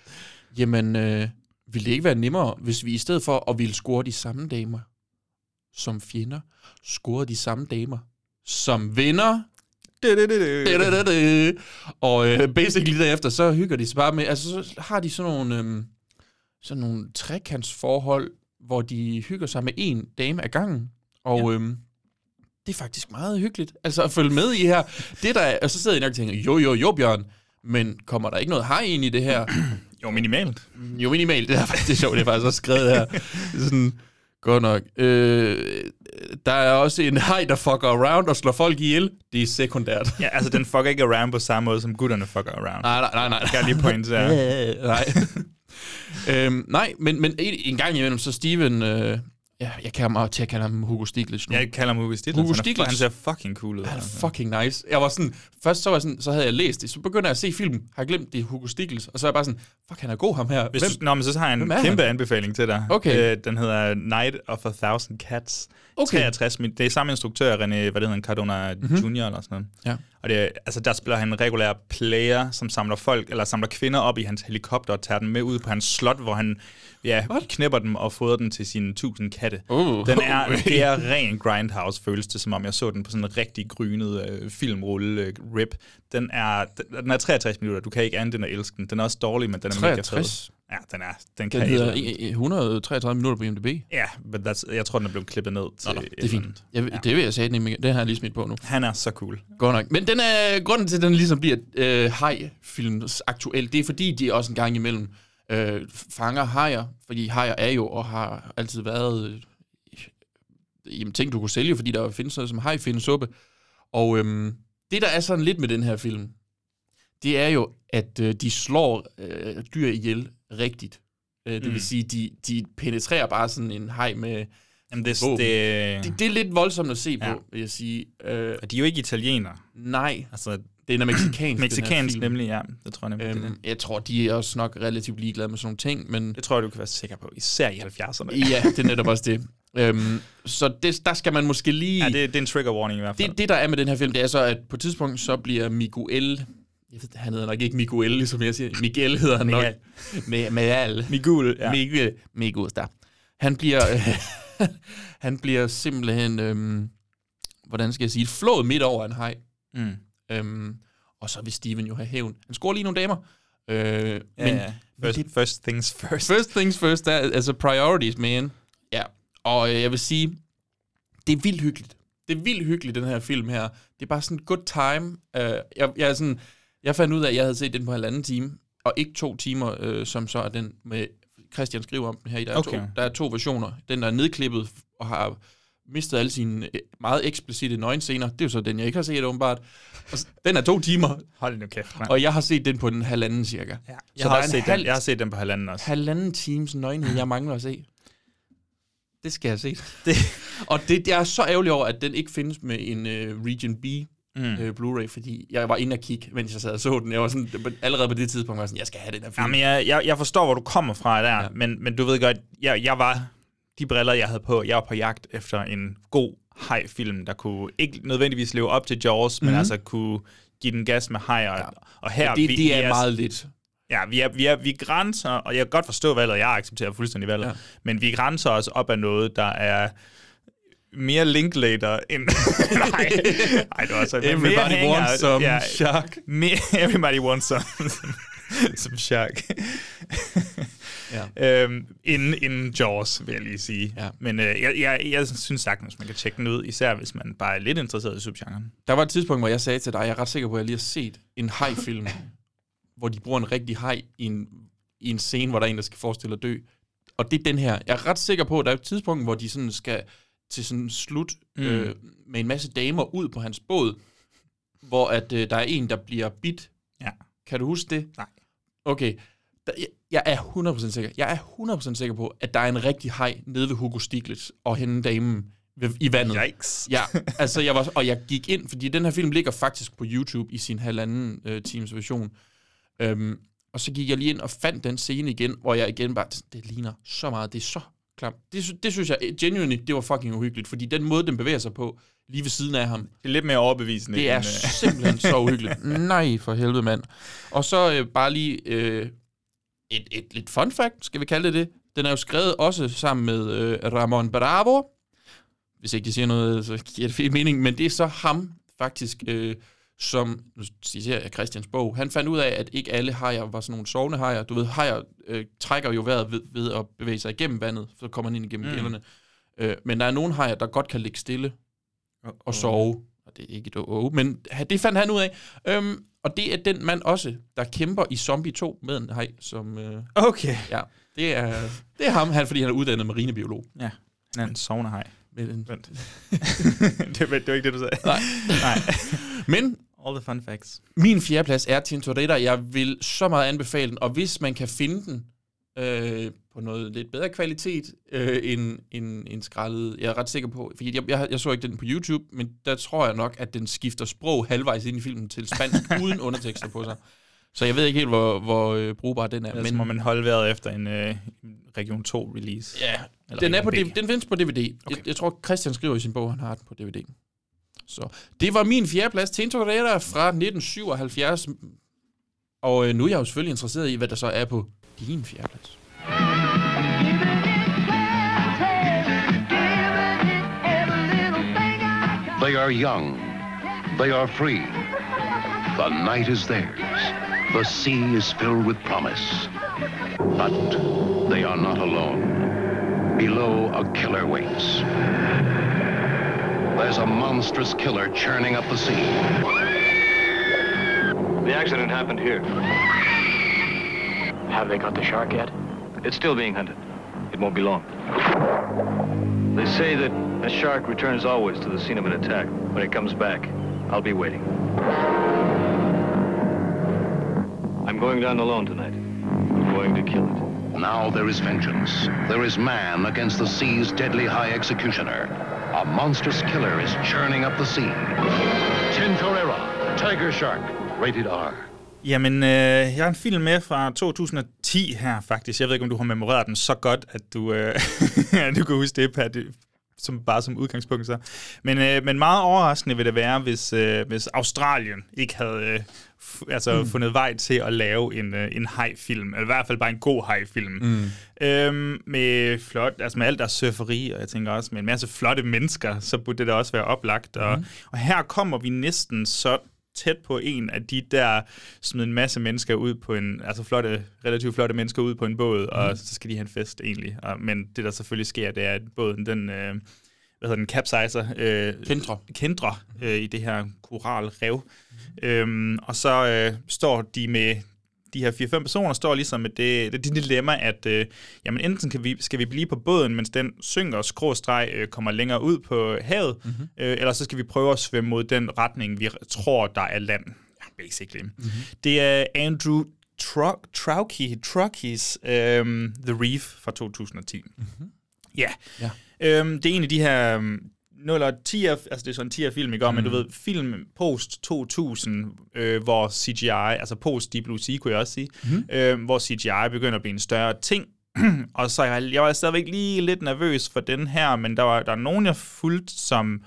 jamen, øh, ville det ikke være nemmere, hvis vi i stedet for at ville score de samme damer som fjender, scorede de samme damer som vinder? Og øh, basically derefter, så hygger de sig bare med, altså så har de sådan nogle, øhm, sådan nogle trekantsforhold, hvor de hygger sig med en dame ad gangen. Og ja. øhm, det er faktisk meget hyggeligt. Altså at følge med i her. Det der er, og så sidder jeg nok og tænker, jo jo jo Bjørn, men kommer der ikke noget hej ind i det her? [CLEARS THROAT] Jo, minimalt. Jo, minimalt. Det er faktisk det er sjovt, det er faktisk også skrevet her. Er [LAUGHS] sådan, godt nok. Øh, der er også en hej, der fucker around og slår folk ihjel. Det er sekundært. Ja, altså den fucker ikke around på samme måde, som gutterne fucker around. Nej, nej, nej, nej. Jeg lige pointere. [LAUGHS] Øh, nej. [LAUGHS] øhm, nej, men, men en, en gang imellem, så Steven... Øh, ja, jeg kan mig til at kalde ham Hugo Stiglitz nu. Jeg kalder ham Hugo Stiglitz. Hugo Han er- Stiglitz. Han ser fucking cool ud. Han er altså. fucking nice. Jeg var sådan, først så, var sådan, så havde jeg læst det, så begynder jeg at se filmen, har glemt det er Hugo Stiglitz, og så er jeg bare sådan, fuck, han er god ham her. Hvis Hvem? du, nå, men så har jeg en er kæmpe han? anbefaling til dig. Okay. Øh, den hedder Night of a Thousand Cats. Okay. 63 min. Det er samme instruktør, René, hvad det hedder, Cardona Mhm. mm-hmm. Junior eller sådan noget. Ja. Og det, altså, der spiller han en regulær player, som samler folk, eller samler kvinder op i hans helikopter og tager dem med ud på hans slot, hvor han ja, knæpper dem og fodrer dem til sine tusind katte. Uh. Den er, det er ren Grindhouse, føles det, som om jeg så den på sådan en rigtig grynet øh, filmrulle øh, rip. Den er, den, den er 63 minutter, du kan ikke andet end at elske den. Den er også dårlig, men den er mega 63? fed. Ja, den er, den kan Den hedder andet. i- i 133 minutter på IMDb. Ja, men that's, jeg tror, den er blevet klippet ned til Nå, nå, et det er fint. Jeg, Det vil jeg sige, den, den har jeg lige smidt på nu. Han er så cool. Godt nok. Men den er, grunden til, at den ligesom bliver øh, haj-films aktuel, det er fordi, de også en gang imellem øh, fanger hajer, fordi hajer er jo og har altid været øh, jamen, ting, du kunne sælge, fordi der findes noget som haj findes suppe. Og øhm, det, der er sådan lidt med den her film, det er jo, at øh, de slår øh, dyr ihjel rigtigt. Øh, det Mm. vil sige, de, de penetrerer bare sådan en haj med Jamen, det, våben. det, det, det er lidt voldsomt at se på, Ja. vil jeg sige. Øh, Og de er jo ikke italienere. nej, Altså, den er mexikansk. her mexikansk film. nemlig, ja. Det tror jeg nemlig. det Øhm, det. jeg tror, de er også nok relativt ligeglade med sådan nogle ting, men Det tror jeg, du kan være sikker på. Især i 70'erne. ja, det er netop også det. Øhm, så det, der skal man måske lige... Ja, det, det er en trigger warning i hvert fald. det, det, der er med den her film, det er så, at på et tidspunkt, så bliver Miguel... Jeg ved, han hedder nok ikke Miguel, ligesom jeg siger. Miguel hedder han nok. Med, med al. Miguel, ja. Miguel, Miguel, der. Han bliver... [LAUGHS] han bliver simpelthen... Øhm, hvordan skal jeg sige? Flået midt over en haj. Mm. Øhm, og så vil Steven jo have hævn. Han scorer lige nogle damer. Øh, Ja, men, ja. First, det- first things first. First things first, der, er- altså priorities, man. Ja, og øh, jeg vil sige, det er vildt hyggeligt. Det er vildt hyggeligt, den her film her. Det er bare sådan good time. Uh, jeg, jeg, er sådan, jeg fandt ud af, at jeg havde set den på halvanden time, og ikke to timer, øh, som så er den med Christian skriver om den her i. Der er, Okay. to, der er to versioner. Den, der er nedklippet og har mistet alle sine øh, meget eksplicite nøgenscener. Det er jo så den, jeg ikke har set, åbenbart. Og den er to timer, Hold nu kæft, mand. og jeg har set den på den halvanden cirka. Ja, Så jeg, har der også en set halv- den, jeg har set den på halvanden også. halvanden times nøgenhed, jeg mangler at se. Det skal jeg se. Det- og det, jeg er så ærgerlig over, at den ikke findes med en uh, Region B Mm. uh, Blu-ray, fordi jeg var inde og kigge, mens jeg sad og så den. Jeg var sådan, allerede på det tidspunkt var jeg sådan, jeg skal have den her film. Jamen, jeg, jeg, jeg forstår, hvor du kommer fra der, Ja. ja. men, men du ved godt, jeg, jeg var, de briller, jeg havde på, jeg var på jagt efter en god haj-film, der kunne ikke nødvendigvis leve op til Jaws, mm-hmm. men altså kunne give den gas med haj. Og, ja. og her, Mhm. det, vi, det vi er meget lidt. Ja, vi er, vi, er, vi grænser, og jeg kan godt forstå valget, jeg accepterer fuldstændig valget, Ja. ja. men vi grænser os op af noget, der er mere Linklater end... [LAUGHS] nej, nej, det var så... mere Everybody hænger- wants some shark. Mere, everybody wants some, some shark. Ja. øhm, inden, inden Jaws, vil jeg lige sige. Ja. Men øh, jeg, jeg, jeg synes sagtens, man kan tjekke den ud, især hvis man bare er lidt interesseret i subgenren. Der var et tidspunkt, hvor jeg sagde til dig, jeg er ret sikker på, at jeg lige har set en haj-film, [CLEARS THROAT] hvor de bruger en rigtig haj i en, i en scene, hvor der er en, der skal forestille at dø. Og det er den her. Jeg er ret sikker på, at der er et tidspunkt, hvor de sådan skal til sådan slut mm. øh, med en masse damer ud på hans båd, hvor at øh, der er en, der bliver bit. Ja. Kan du huske det? Nej. Okay, der, jeg, jeg er 100% sikker. Jeg er 100% sikker på, at der er en rigtig hej nede ved Hugo Stiglitz og hende damen ved, i vandet. Yikes. Ja, [LAUGHS] altså jeg var, og jeg gik ind, fordi den her film ligger faktisk på YouTube i sin halvanden øh, times version. Øhm, og så gik jeg lige ind og fandt den scene igen, hvor jeg igen bare, det ligner så meget, det er så klamt. Det, det synes jeg, genuinely, det var fucking uhyggeligt, fordi den måde, den bevæger sig på, lige ved siden af ham, Det er lidt mere overbevisende. det er end, øh, simpelthen så [LAUGHS] uhyggeligt. Nej, for helvede, mand. Og så øh, bare lige øh, et, et lidt fun fact, skal vi kalde det det. Den er jo skrevet også sammen med øh, Ramon Bravo. Hvis ikke det siger noget, så giver det mening. Men det er så ham, faktisk, øh, som, nu siger jeg Christians bog, han fandt ud af, at ikke alle hajer var sådan nogle sovende hajer. Du ved, hajer øh, trækker jo vejret ved, ved at bevæge sig igennem vandet, så kommer han ind igennem Mm. gælderne. Øh, men der er nogle hajer, der godt kan ligge stille og sove. Og det er ikke et oh, men det fandt han ud af. Øhm, og det er den mand også, der kæmper i Zombie 2 med en hej, som... Øh, Okay. ja, det er, det er ham, han, fordi han er uddannet marinebiolog. Ja, han er en sovnehaj. Men, en, Vent. [LAUGHS] det, var, det var ikke det, du sagde. Nej. Nej. men All the fun facts. min fjerdeplads er Tintoretta. Jeg vil så meget anbefale den, og hvis man kan finde den øh, på noget lidt bedre kvalitet øh, end, end, end skrællet, jeg er ret sikker på, fordi jeg, jeg, jeg så ikke den på YouTube, men der tror jeg nok, at den skifter sprog halvvejs ind i filmen til spansk, [LAUGHS] uden undertekster på sig. Så jeg ved ikke helt, hvor, hvor øh, brugbar den er. Ellers må man holde vejret efter en øh, Region 2 release. Ja, Eller den, er på DVD, den findes på DVD. Okay. Jeg, jeg tror, Christian skriver i sin bog, han har den på DVD. Så det var min fjerdeplads til Toretta fra 1977. Og øh, nu er jeg jo selvfølgelig interesseret i, hvad der så er på din fjerdeplads. They are young. They are free. The night is theirs. The sea is filled with promise. But they are not alone. Below, a killer waits. There's a monstrous killer churning up the sea. The accident happened here. Have they got the shark yet? It's still being hunted. It won't be long. They say that a shark returns always to the scene of an attack. When it comes back, I'll be waiting. I'm going down alone tonight. I'm going to kill it. Now there is vengeance. There is man against the sea's deadly high executioner. A monstrous killer is churning up the sea. Tintorera, Tiger Shark, rated R. Jamen, øh, jeg har en film med fra 2010 her, faktisk. Jeg ved ikke, om du har memoreret den så godt, at du, øh, [LAUGHS] du kan huske det, Pat, som, bare som udgangspunkt så. Men, øh, men meget overraskende vil det være, hvis, øh, hvis Australien ikke havde øh, altså, mm. fundet vej til at lave en, øh, en haj-film. Eller i hvert fald bare en god haj-film. Mm. Øhm, med flot, altså med alt deres surferi, og jeg tænker også med en masse flotte mennesker, så burde det da også være oplagt. Og, Mhm. og her kommer vi næsten så tæt på en af de der smid en masse mennesker ud på en, altså flotte, relativt flotte mennesker ud på en båd, mm. og så skal de have en fest egentlig. Og, men det der selvfølgelig sker, det er, at båden den, øh, hvad hedder den, capsizer. Øh, Kendrer. Kendrer øh, i det her koralrev. Mm. Øhm, og så øh, står de med de her 4-5 personer står ligesom med det, det, det dilemma, at øh, jamen enten kan vi, skal vi blive på båden, mens den synker og skråstreg øh, kommer længere ud på havet, mm-hmm. øh, eller så skal vi prøve at svømme mod den retning, vi tror, der er land, ja, basically. Mm-hmm. Det er Andrew Trauki, Truckies um, The Reef fra 2010. Mm-hmm. Ja. Ja. Øhm, det er en af de her um, 0 og 10 altså det er sådan en 10 film, ikke? Mm. men du ved, film post 2000, øh, hvor CGI, altså post Deep Blue Sea, kunne jeg også sige, mm. øh, hvor CGI begynder at blive en større ting, [CLEARS THROAT] og så jeg, jeg var stadigvæk lige lidt nervøs for den her, men der var der er nogen, jeg fulgte, som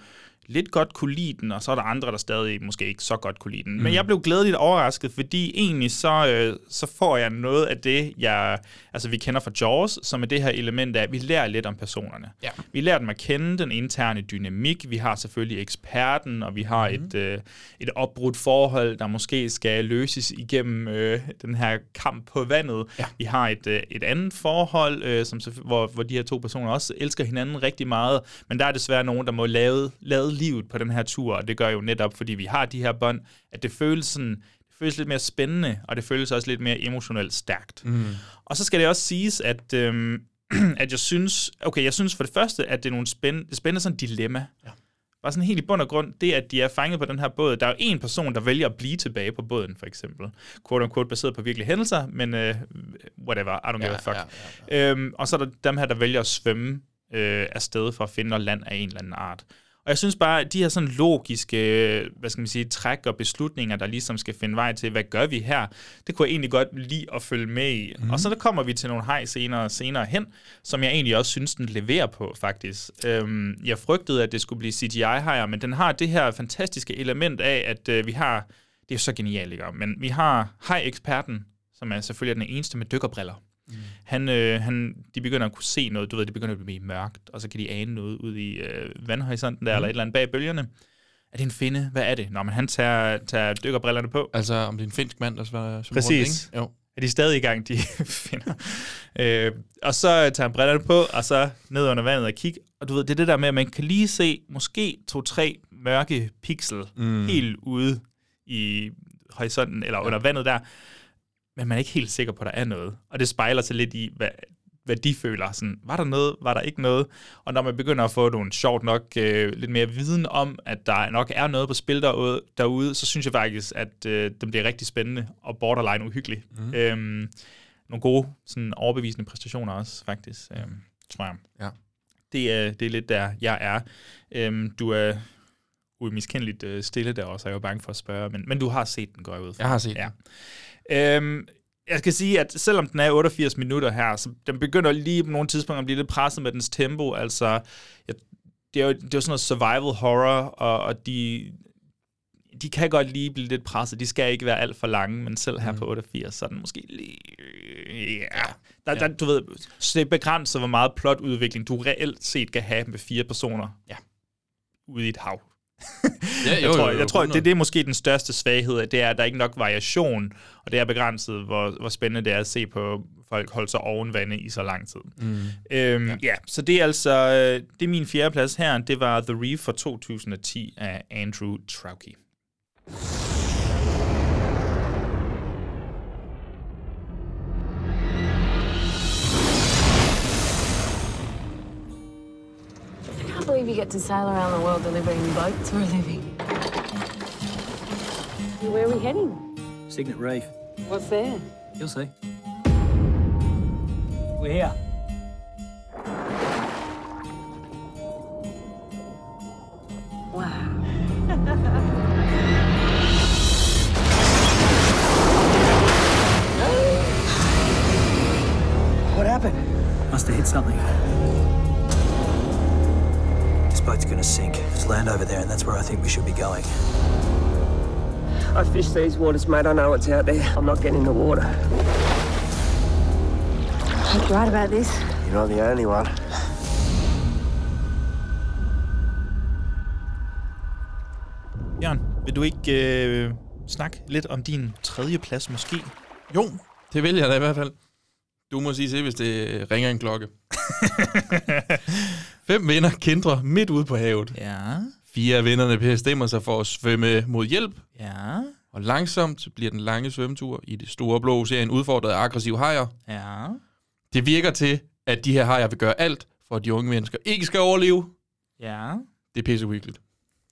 lidt godt kunne lide den, og så er der andre, der stadig måske ikke så godt kunne lide den. Mm. Men jeg blev glædeligt overrasket, fordi egentlig så, øh, så får jeg noget af det, jeg, altså vi kender fra Jaws, som er det her element af, at vi lærer lidt om personerne. Ja. Vi lærer dem at kende den interne dynamik, vi har selvfølgelig eksperten, og vi har mm. et, øh, et opbrudt forhold, der måske skal løses igennem øh, den her kamp på vandet. Ja. Vi har et, øh, et andet forhold, øh, som, hvor, hvor de her to personer også elsker hinanden rigtig meget, men der er desværre nogen, der må lave, lade livet på den her tur, og det gør jo netop, fordi vi har de her bånd, at det føles sådan, det føles lidt mere spændende, og det føles også lidt mere emotionelt stærkt. Mm. Og så skal det også siges, at, øhm, [CLEARS THROAT] at jeg synes, okay, jeg synes for det første, at det er nogle spændende, spændende sådan dilemma. Ja. Bare sådan helt i bund og grund, det at de er fanget på den her båd. Der er jo en person, der vælger at blive tilbage på båden, for eksempel. Quote unquote, baseret på virkelige hændelser, men uh, whatever, I don't give Ja, a fuck. ja, Ja, ja. Øhm, og så er der dem her, der vælger at svømme øh, afsted for at finde noget land af en eller anden art. Og jeg synes bare, at de her sådan logiske, øh, hvad skal man sige, træk og beslutninger, der ligesom skal finde vej til, hvad gør vi her, det kunne jeg egentlig godt lide at følge med i. Mm. Og så der kommer vi til nogle hej senere senere hen, som jeg egentlig også synes, den leverer på, faktisk. Øhm, jeg frygtede, at det skulle blive CGI-hejer, men den har det her fantastiske element af, at øh, vi har, det er jo så genialt, ikke? men vi har hej-eksperten, som er selvfølgelig den eneste med dykkerbriller. Mm. Han, øh, han, de begynder at kunne se noget, du ved, det begynder at blive mørkt, og så kan de ane noget ud i øh, vandhorisonten der, mm. eller et eller andet bag bølgerne. Er det en finde? Hvad er det? Nå, men han tager, tager dykkerbrillerne på. Altså, om det er en finsk mand, der svarer som Præcis. rundt? Jo. Er de stadig i gang, de [LAUGHS] finder. Øh, og så tager han brillerne på, og så ned under vandet og kigge. Og du ved, det er det der med, at man kan lige se måske to-tre mørke pixel mm. helt ude i horisonten, eller ja. under vandet der. Men man er ikke helt sikker på, at der er noget. Og det spejler sig lidt i, hvad, hvad de føler. Sådan, var der noget? Var der ikke noget? Og når man begynder at få nogle sjovt nok øh, lidt mere viden om, at der nok er noget på spil derude, derude så synes jeg faktisk, at øh, den bliver rigtig spændende og borderline uhyggelig. Mm. Øhm, nogle gode, sådan overbevisende præstationer også, faktisk, øhm, tror jeg. Ja. Det er, det er lidt der, jeg er. Øhm, du er umiskendeligt øh, stille der også, er jeg jo bange for at spørge, men, men du har set den, går jeg ud fra. Jeg har set ja. Øhm, jeg skal sige, at selvom den er 88 minutter her, så den begynder lige på nogle tidspunkter at blive lidt presset med dens tempo. Altså, jeg, det, er jo, det er jo sådan noget survival horror, og, og de, de kan godt lige blive lidt presset. De skal ikke være alt for lange, men selv her mm. på 88, så er den måske lige... Ja. Der, der, du ved, så det er begrænset, hvor meget plotudvikling du reelt set kan have med fire personer ja. ude i et hav. Ja, jeg tror, jeg tror det, det er måske den største svaghed, det er, at der er ikke nok variation, og det er begrænset, hvor, hvor spændende det er at se på folk holde sig oven vande i så lang tid. Mm. Øhm, ja. ja, så det er altså, øh, det er min fjerde plads her, det var The Reef fra 2010 af Andrew Trauki. Believe you get to sail around the world delivering boats for a living. Where are we heading? Signet Reef. What's there? You'll see. We're here. Wow. What happened? Must have hit something. Boat's gonna sink. There's land over there, and that's where I think we should be going. I fish these waters, mate. I know what's out there. I'm not getting in the water. You right about this? You're not the only one. Jørgen, vil du ikke øh, snakke lidt om din tredje plads måske? Jo, det vil jeg da i hvert fald. Du må sige til, hvis det ringer en klokke. [LAUGHS] Fem vinder kendrer midt ude på havet. Ja. Fire af vinderne bestemmer sig for at svømme mod hjælp. Ja. Og langsomt bliver den lange svømmetur i det store blå serien udfordret af aggressive hajer. Ja. Det virker til, at de her hajer vil gøre alt, for at de unge mennesker ikke skal overleve. Ja. Det er pisse uhyggeligt.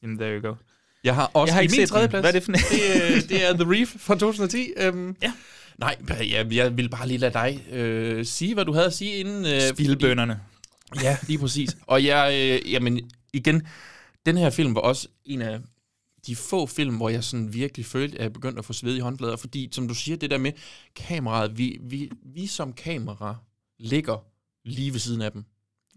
Jamen, there you go. Jeg har også Jeg har ikke min set tredje plads. Hvad er det for en? [LAUGHS] det, er- det er The Reef fra 2010. Um, ja. Nej, jeg, jeg vil bare lige lade dig øh, sige, hvad du havde at sige inden. Øh, Spildbønderne. Ja, lige præcis. Og jeg, øh, jamen, igen, den her film var også en af de få film, hvor jeg sådan virkelig følte, at jeg begyndte at få sved i håndflader, fordi, som du siger, det der med kameraet, vi, vi, vi som kamera ligger lige ved siden af dem,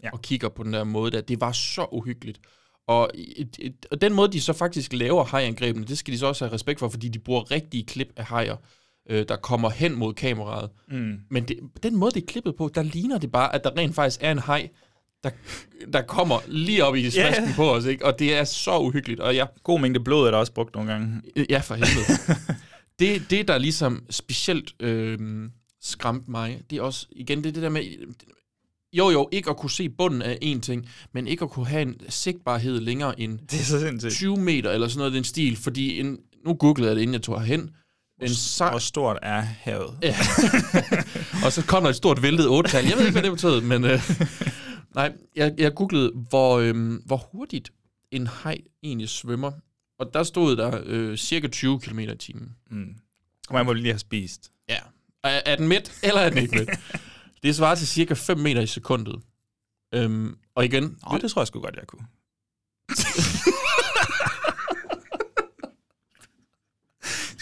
ja. og kigger på den der måde der, det var så uhyggeligt. Og, et, et, og den måde, de så faktisk laver hajangrebene, det skal de så også have respekt for, fordi de bruger rigtige klip af hajer, øh, der kommer hen mod kameraet. Mm. Men det, den måde, det er klippet på, der ligner det bare, at der rent faktisk er en haj, der, der kommer lige op i smasken Ja. på os, ikke? Og det er så uhyggeligt. Og jeg, God mængde blod er der også brugt nogle gange. Ja, for helvede. [LAUGHS] det, det, der ligesom specielt øh, skræmte mig, det er også, igen, det det der med, jo jo, ikke at kunne se bunden af en ting, men ikke at kunne have en sigtbarhed længere end Det er så sindssygt. 20 meter eller sådan noget den stil, fordi en, nu googlede jeg det, inden jeg tog herhen. En sej, Hvor stort er havet? Ja. [LAUGHS] og så kom der et stort væltet otal. Jeg ved ikke, hvad det betød, men øh, [LAUGHS] nej, jeg, jeg googlede, hvor, øh, hvor hurtigt en haj egentlig svømmer. Og der stod der øh, cirka 20 km i timen. Mm. Kommer jeg må lige have spist. Ja. Er, er den midt, eller er den ikke midt? [LAUGHS] det svarer til cirka 5 meter i sekundet. Øhm, og igen... Åh, det tror jeg sgu godt, jeg kunne.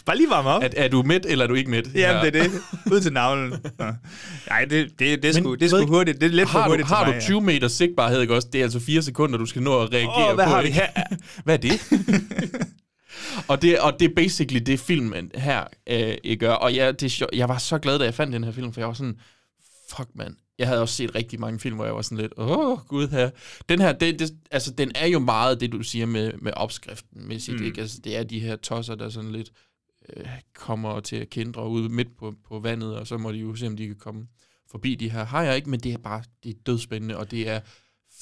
Bare lige varme op. Er, er du midt, eller er du ikke midt? Jamen, det er det. Ud til navlen. Nej, det, det, det, er sgu, det er sgu hurtigt. Det er lidt for hurtigt du, har til du mig, 20 meter sigtbarhed, ikke også? Det er altså 4 sekunder, du skal nå at reagere Åh, hvad på. har vi ikke? hvad er det? [LAUGHS] og det? Og det er basically det, filmen her øh, gør. Og jeg, det er jeg var så glad, da jeg fandt den her film, for jeg var sådan, fuck mand. Jeg havde også set rigtig mange film, hvor jeg var sådan lidt, åh, gud her. Den her, det, det, altså, den er jo meget det, du siger med, med opskriften. Med sit, Mm. mm. ikke? Altså, det er de her tosser, der sådan lidt øh, kommer til at kendre ud midt på, på vandet, og så må de jo se, om de kan komme forbi de her hajer, ikke? Men det er bare, det er dødspændende, og det er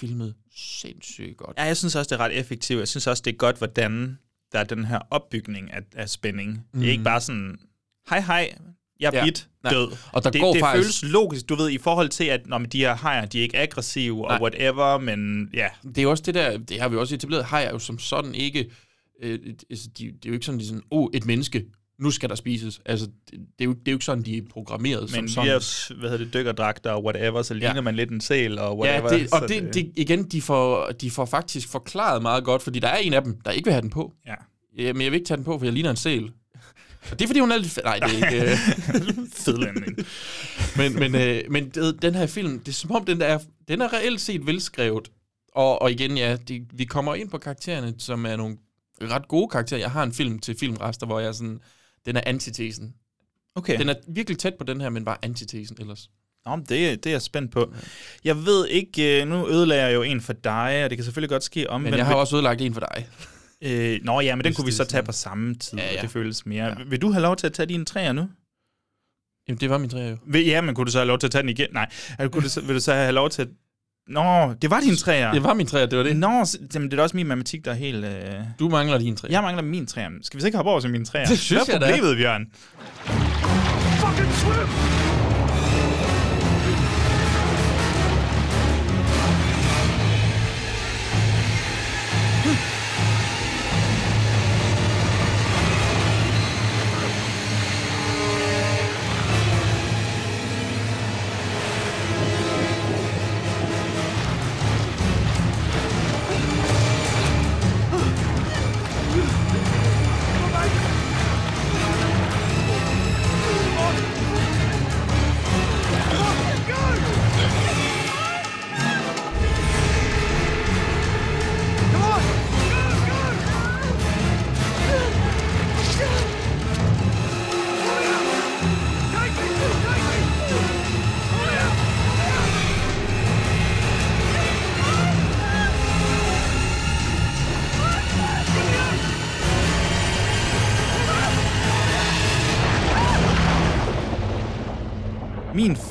filmet sindssygt godt. Ja, jeg synes også, det er ret effektivt. Jeg synes også, det er godt, hvordan der er den her opbygning af, af spænding. Mm. Det er Mhm. ikke bare sådan, hej hej, jeg er Ja. bit, Nej. død. Og der det, går det faktisk- føles logisk, du ved, i forhold til, at når de her hajer, de er ikke aggressive Nej. og whatever, men ja. Det er også det der, det har vi også etableret, hajer er jo som sådan ikke, øh, et- altså, de, det er jo ikke sådan, de sådan, oh, et menneske, nu skal der spises. Altså, det, det, er, jo, det er jo ikke sådan, de er programmeret Men som via, sådan. hvad hedder det, dykkerdragter og whatever, så ligner Ja. man lidt en sæl og whatever. Ja, det, og så det, det, igen, de får, de får faktisk forklaret meget godt, fordi der er en af dem, der ikke vil have den på. Ja. ja men jeg vil ikke tage den på, for jeg ligner en sæl. Og det er, fordi hun er lidt... Nej, det er ikke... øh. [LAUGHS] Fedlænding. men men, øh, men det, den her film, det er som om, den er, den er reelt set velskrevet. Og, og igen, ja, de, vi kommer ind på karaktererne, som er nogle ret gode karakterer. Jeg har en film til filmrester, hvor jeg sådan... Den er antitesen. Okay. Den er virkelig tæt på den her, men bare antitesen ellers. Nå, det, det er jeg spændt på. Jeg ved ikke, øh, nu ødelagde jeg jo en for dig, og det kan selvfølgelig godt ske om. Men jeg har også ødelagt en for dig. Øh, nå ja, men den kunne vi så tage på samme tid, Ja, ja, det føles mere. Ja. Vil du have lov til at tage dine træer nu? Jamen, det var min træer jo. Vil, ja, men kunne du så have lov til at tage den igen? Nej. Kunne du så, vil du så have lov til at... Nå, det var dine træer. Det var min træer, det var det. Nå, så- jamen, det er da også min matematik, der er helt... Øh... Du mangler dine træer. Jeg mangler min træer. Skal vi så ikke hoppe over til mine træer? Det synes Hvad er jeg da. problemet, Bjørn? Fucking swim!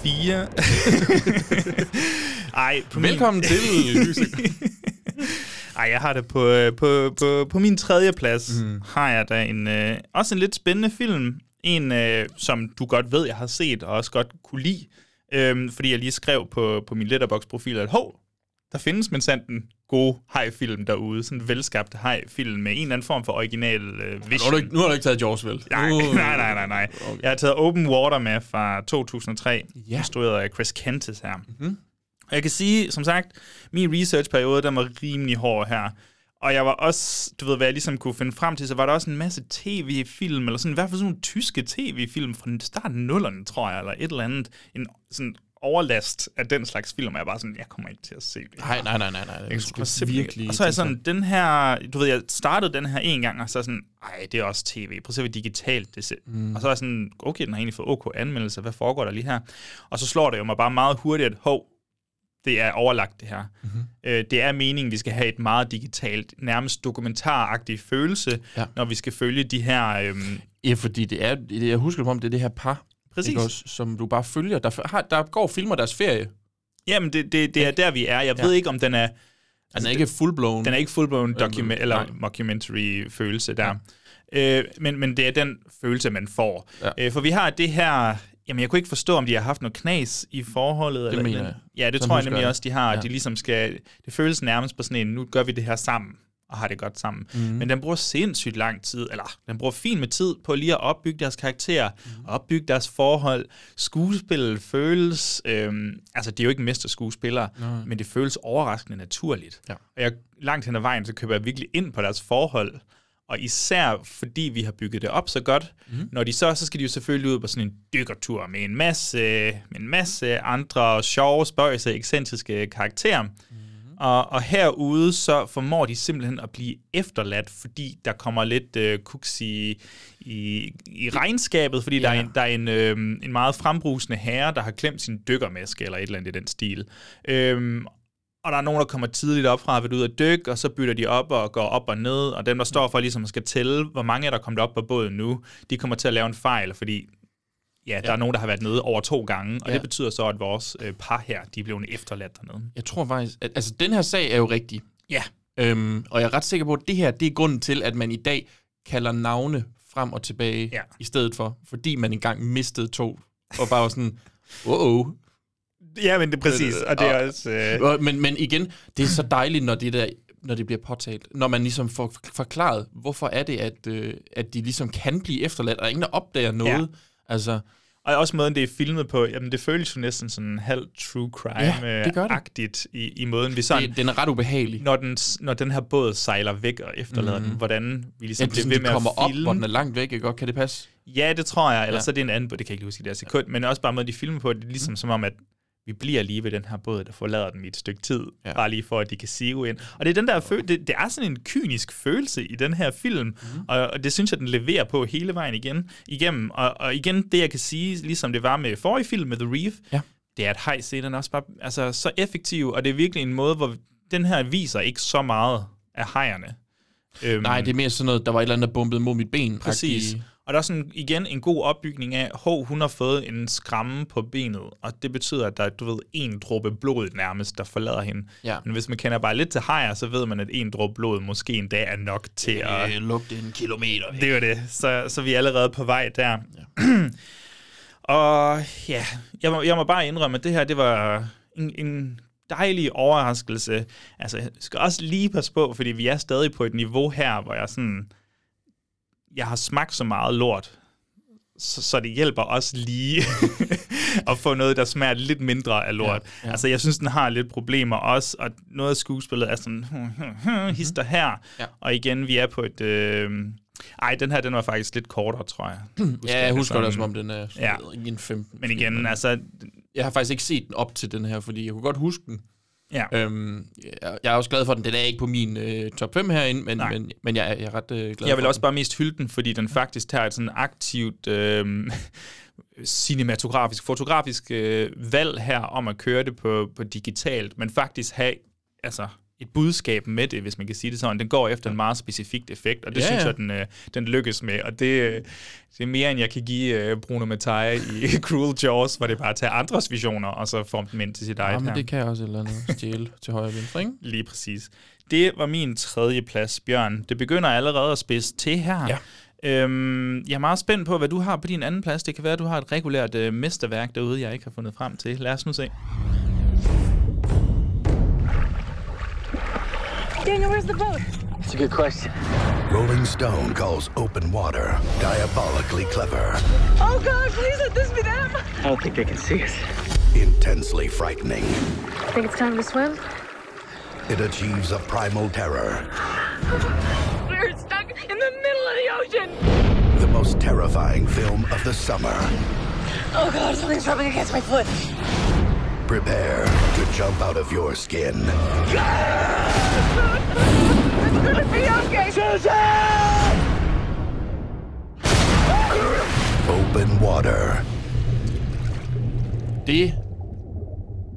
Min fire. [LAUGHS] Ej, på Velkommen til, [LAUGHS] Ej, jeg har det på, øh, på, på, på min tredje plads. Mm. Har jeg da en, øh, også en lidt spændende film. En, øh, som du godt ved, jeg har set, og også godt kunne lide. Øhm, fordi jeg lige skrev på, på min Letterboxd-profil, at hov, der findes men sandt en god haj-film derude. Sådan en velskabt haj-film med en eller anden form for original øh, Nu vision. har, du ikke, nu har du ikke taget Jaws, vel? Nej, Nu- [LAUGHS] nej, nej, nej, nej. Okay. Jeg har taget Open Water med fra 2003, Ja. instrueret af Chris Kentis her. Mm-hmm. Og jeg kan sige, som sagt, min researchperiode, den var rimelig hård her. Og jeg var også, du ved, hvad jeg ligesom kunne finde frem til, så var der også en masse tv-film, eller sådan, i hvert fald sådan nogle tyske tv-film fra starten af nullerne, tror jeg, eller et eller andet. En sådan overlast af den slags film, og jeg var sådan, jeg kommer ikke til at se det. Nej, nej, nej, nej, nej. Jeg Det skulle virkelig og så er jeg sådan, den her, du ved, jeg startede den her en gang, og så er sådan, ej, det er også tv. Prøv at se, hvor digitalt det ser. Mm. Og så er jeg sådan, okay, den har egentlig fået OK anmeldelser, hvad foregår der lige her? Og så slår det jo mig bare meget hurtigt, at hov, det er overlagt det her. Mhm. Mm-hmm. Øh, det er meningen, vi skal have et meget digitalt, nærmest dokumentaragtig følelse, Ja. når vi skal følge de her... Øhm, Ja, fordi det er, jeg husker om det er det her par, Præcis. ikke også, som du bare følger. Der, har, der går filmer deres ferie. jamen, det, det, det er der, vi er. Jeg Ja. ved ikke, om den er... Den er ikke full-blown. Den er ikke full-blown document, eller mockumentary-følelse der. Øh, men, men det er den følelse, man får. Ja. Øh, for vi har det her... Jamen, jeg kunne ikke forstå, om de har haft noget knas i forholdet. eller mener jeg. Ja, det Sådan tror jeg nemlig jeg. også, de har. Ja. Ja. De ligesom skal... Det føles nærmest på sådan en, nu gør vi det her sammen. Og har det godt sammen. Mhm. Men den bruger sindssygt lang tid, eller den bruger fint med tid på lige at opbygge deres karakterer, Mhm. opbygge deres forhold. Skuespillet føles, øhm, altså det er jo ikke mesterskuespillere, Nej. men det føles overraskende naturligt. Ja. Og jeg, langt hen ad vejen, så køber jeg virkelig ind på deres forhold, og især fordi vi har bygget det op så godt, mm. når de så, så skal de jo selvfølgelig ud på sådan en dykkertur med en masse, med en masse andre sjove, spøjse, ekscentriske karakterer. Mm. Og, og herude så formår de simpelthen at blive efterladt, fordi der kommer lidt øh, kuks i, i, i regnskabet, fordi ja. der er, en, der er en, øh, en meget frembrusende herre, der har klemt sin dykkermaske eller et eller andet i den stil. Øhm, og der er nogen, der kommer tidligt op fra at ude at dykke, og så bytter de op og går op og ned, og dem, der står for ligesom skal tælle, hvor mange er der kommet op på båden nu, de kommer til at lave en fejl, fordi ja, der Ja. er nogen, der har været nede over to gange, og Ja. det betyder så, at vores øh, par her, de er blevet efterladt dernede. Jeg tror faktisk, at altså, den her sag er jo rigtig. Ja. Øhm, og jeg er ret sikker på, at det her, det er grunden til, at man i dag kalder navne frem og tilbage Ja. i stedet for, fordi man engang mistede to, og bare var sådan, [LAUGHS] wow. Ja, men det er præcis, og det er også... Øh... Men, men igen, det er så dejligt, når det der når det bliver påtalt. Når man ligesom får forklaret, hvorfor er det, at, øh, at de ligesom kan blive efterladt, og ingen, opdager noget. Ja. Altså, Og også måden, det er filmet på, jamen det føles jo næsten sådan halv true Ja, crime-agtigt i, i måden, vi sådan... det, den er ret ubehagelig. Når den, når den her båd sejler væk og efterlader Mhm. mm. den, hvordan vi ligesom Ja, er bliver sådan, ved med kommer at op, filme. hvor den er langt væk, ikke? Og kan det passe? Ja, det tror jeg. Eller Ja. ja. så er det en anden båd, det kan jeg ikke huske i det her sekund. Men også bare måden, de filmer på, det er ligesom mm. som om, at vi bliver lige ved den her båd, der forlader den i et stykke tid, Ja. bare lige for, at de kan sive ind. Og det er den der føl- det, det er sådan en kynisk følelse i den her film, mm. og, og det synes jeg, den leverer på hele vejen igen, igennem. Og, og igen, det jeg kan sige, ligesom det var med forrige film, med The Reef, Ja. det er, at hej-scenen er også bare altså, så effektiv, og det er virkelig en måde, hvor den her viser ikke så meget af hejerne. Øhm, Nej, det er mere sådan noget, der var et eller andet, der bumpede mod mit ben. Præcis. Og der er sådan igen en god opbygning af, hov, hun har fået en skræmme på benet, og det betyder, at der er, du ved, en dråbe blod nærmest, der forlader hende. Ja. Men hvis man kender bare lidt til hajer, så ved man, at en dråbe blod måske en dag er nok til at... Øh, lugte en kilometer væk. Det er jo det. Så, så vi er allerede på vej der. Ja. [CLEARS THROAT] og ja, jeg må, jeg må bare indrømme, at det her, det var en, en dejlig overraskelse. Altså, jeg skal også lige passe på, fordi vi er stadig på et niveau her, hvor jeg sådan... Jeg har smagt så meget lort, så, så det hjælper også lige [LAUGHS] at få noget, der smager lidt mindre af lort. Ja, Ja. Altså, jeg synes, den har lidt problemer også, og noget af skuespillet er sådan, [LAUGHS] hister her. Mhm. Ja. Og igen, vi er på et... Øh, ej, den her, den var faktisk lidt kortere, tror jeg. [CLEARS THROAT] Ja, jeg husker det som om den er ja. en 15. Men igen, altså... Jeg har faktisk ikke set den op til den her, fordi jeg kunne godt huske den. Ja. Øhm, jeg, jeg er også glad for den. Den er ikke på min øh, top 5 herinde, men, Nej. men, men jeg, er- jeg er ret øh, glad Jeg vil for også den. bare mest hylde den, fordi den faktisk tager et sådan aktivt øh, [LAUGHS] cinematografisk, fotografisk øh, valg her om at køre det på, på digitalt, men faktisk have altså, et budskab med det, hvis man kan sige det sådan. Den går efter en meget specifikt effekt, og det Ja, synes ja. jeg, den, øh, den lykkes med. Og det, øh, det er mere, end jeg kan give øh, Bruno Mattei i [LAUGHS] Cruel Jaws, hvor det bare tager andres visioner, og så forme dem ind til sit eget Ja, men her. det kan jeg også et eller andet stjæle til højre venstre, ikke? Lige præcis. Det var min tredje plads, Bjørn. Det begynder allerede at spidse til her. Ja. Øhm, jeg er meget spændt på, hvad du har på din anden plads. Det kan være, at du har et regulært øh, mesterværk derude, jeg ikke har fundet frem til. Lad os nu se. Daniel, where's the boat? It's a good question. Rolling Stone calls open water diabolically clever, Oh God, please let this be them. I don't think they can see us. intensely frightening. I Think it's time to swim? It achieves a primal terror, [GASPS] We're stuck in the middle of the ocean. the most terrifying film of the summer. Oh God, something's rubbing against my foot. Prepare to jump out of your skin. It's gonna be okay. Susan! Open water. Det,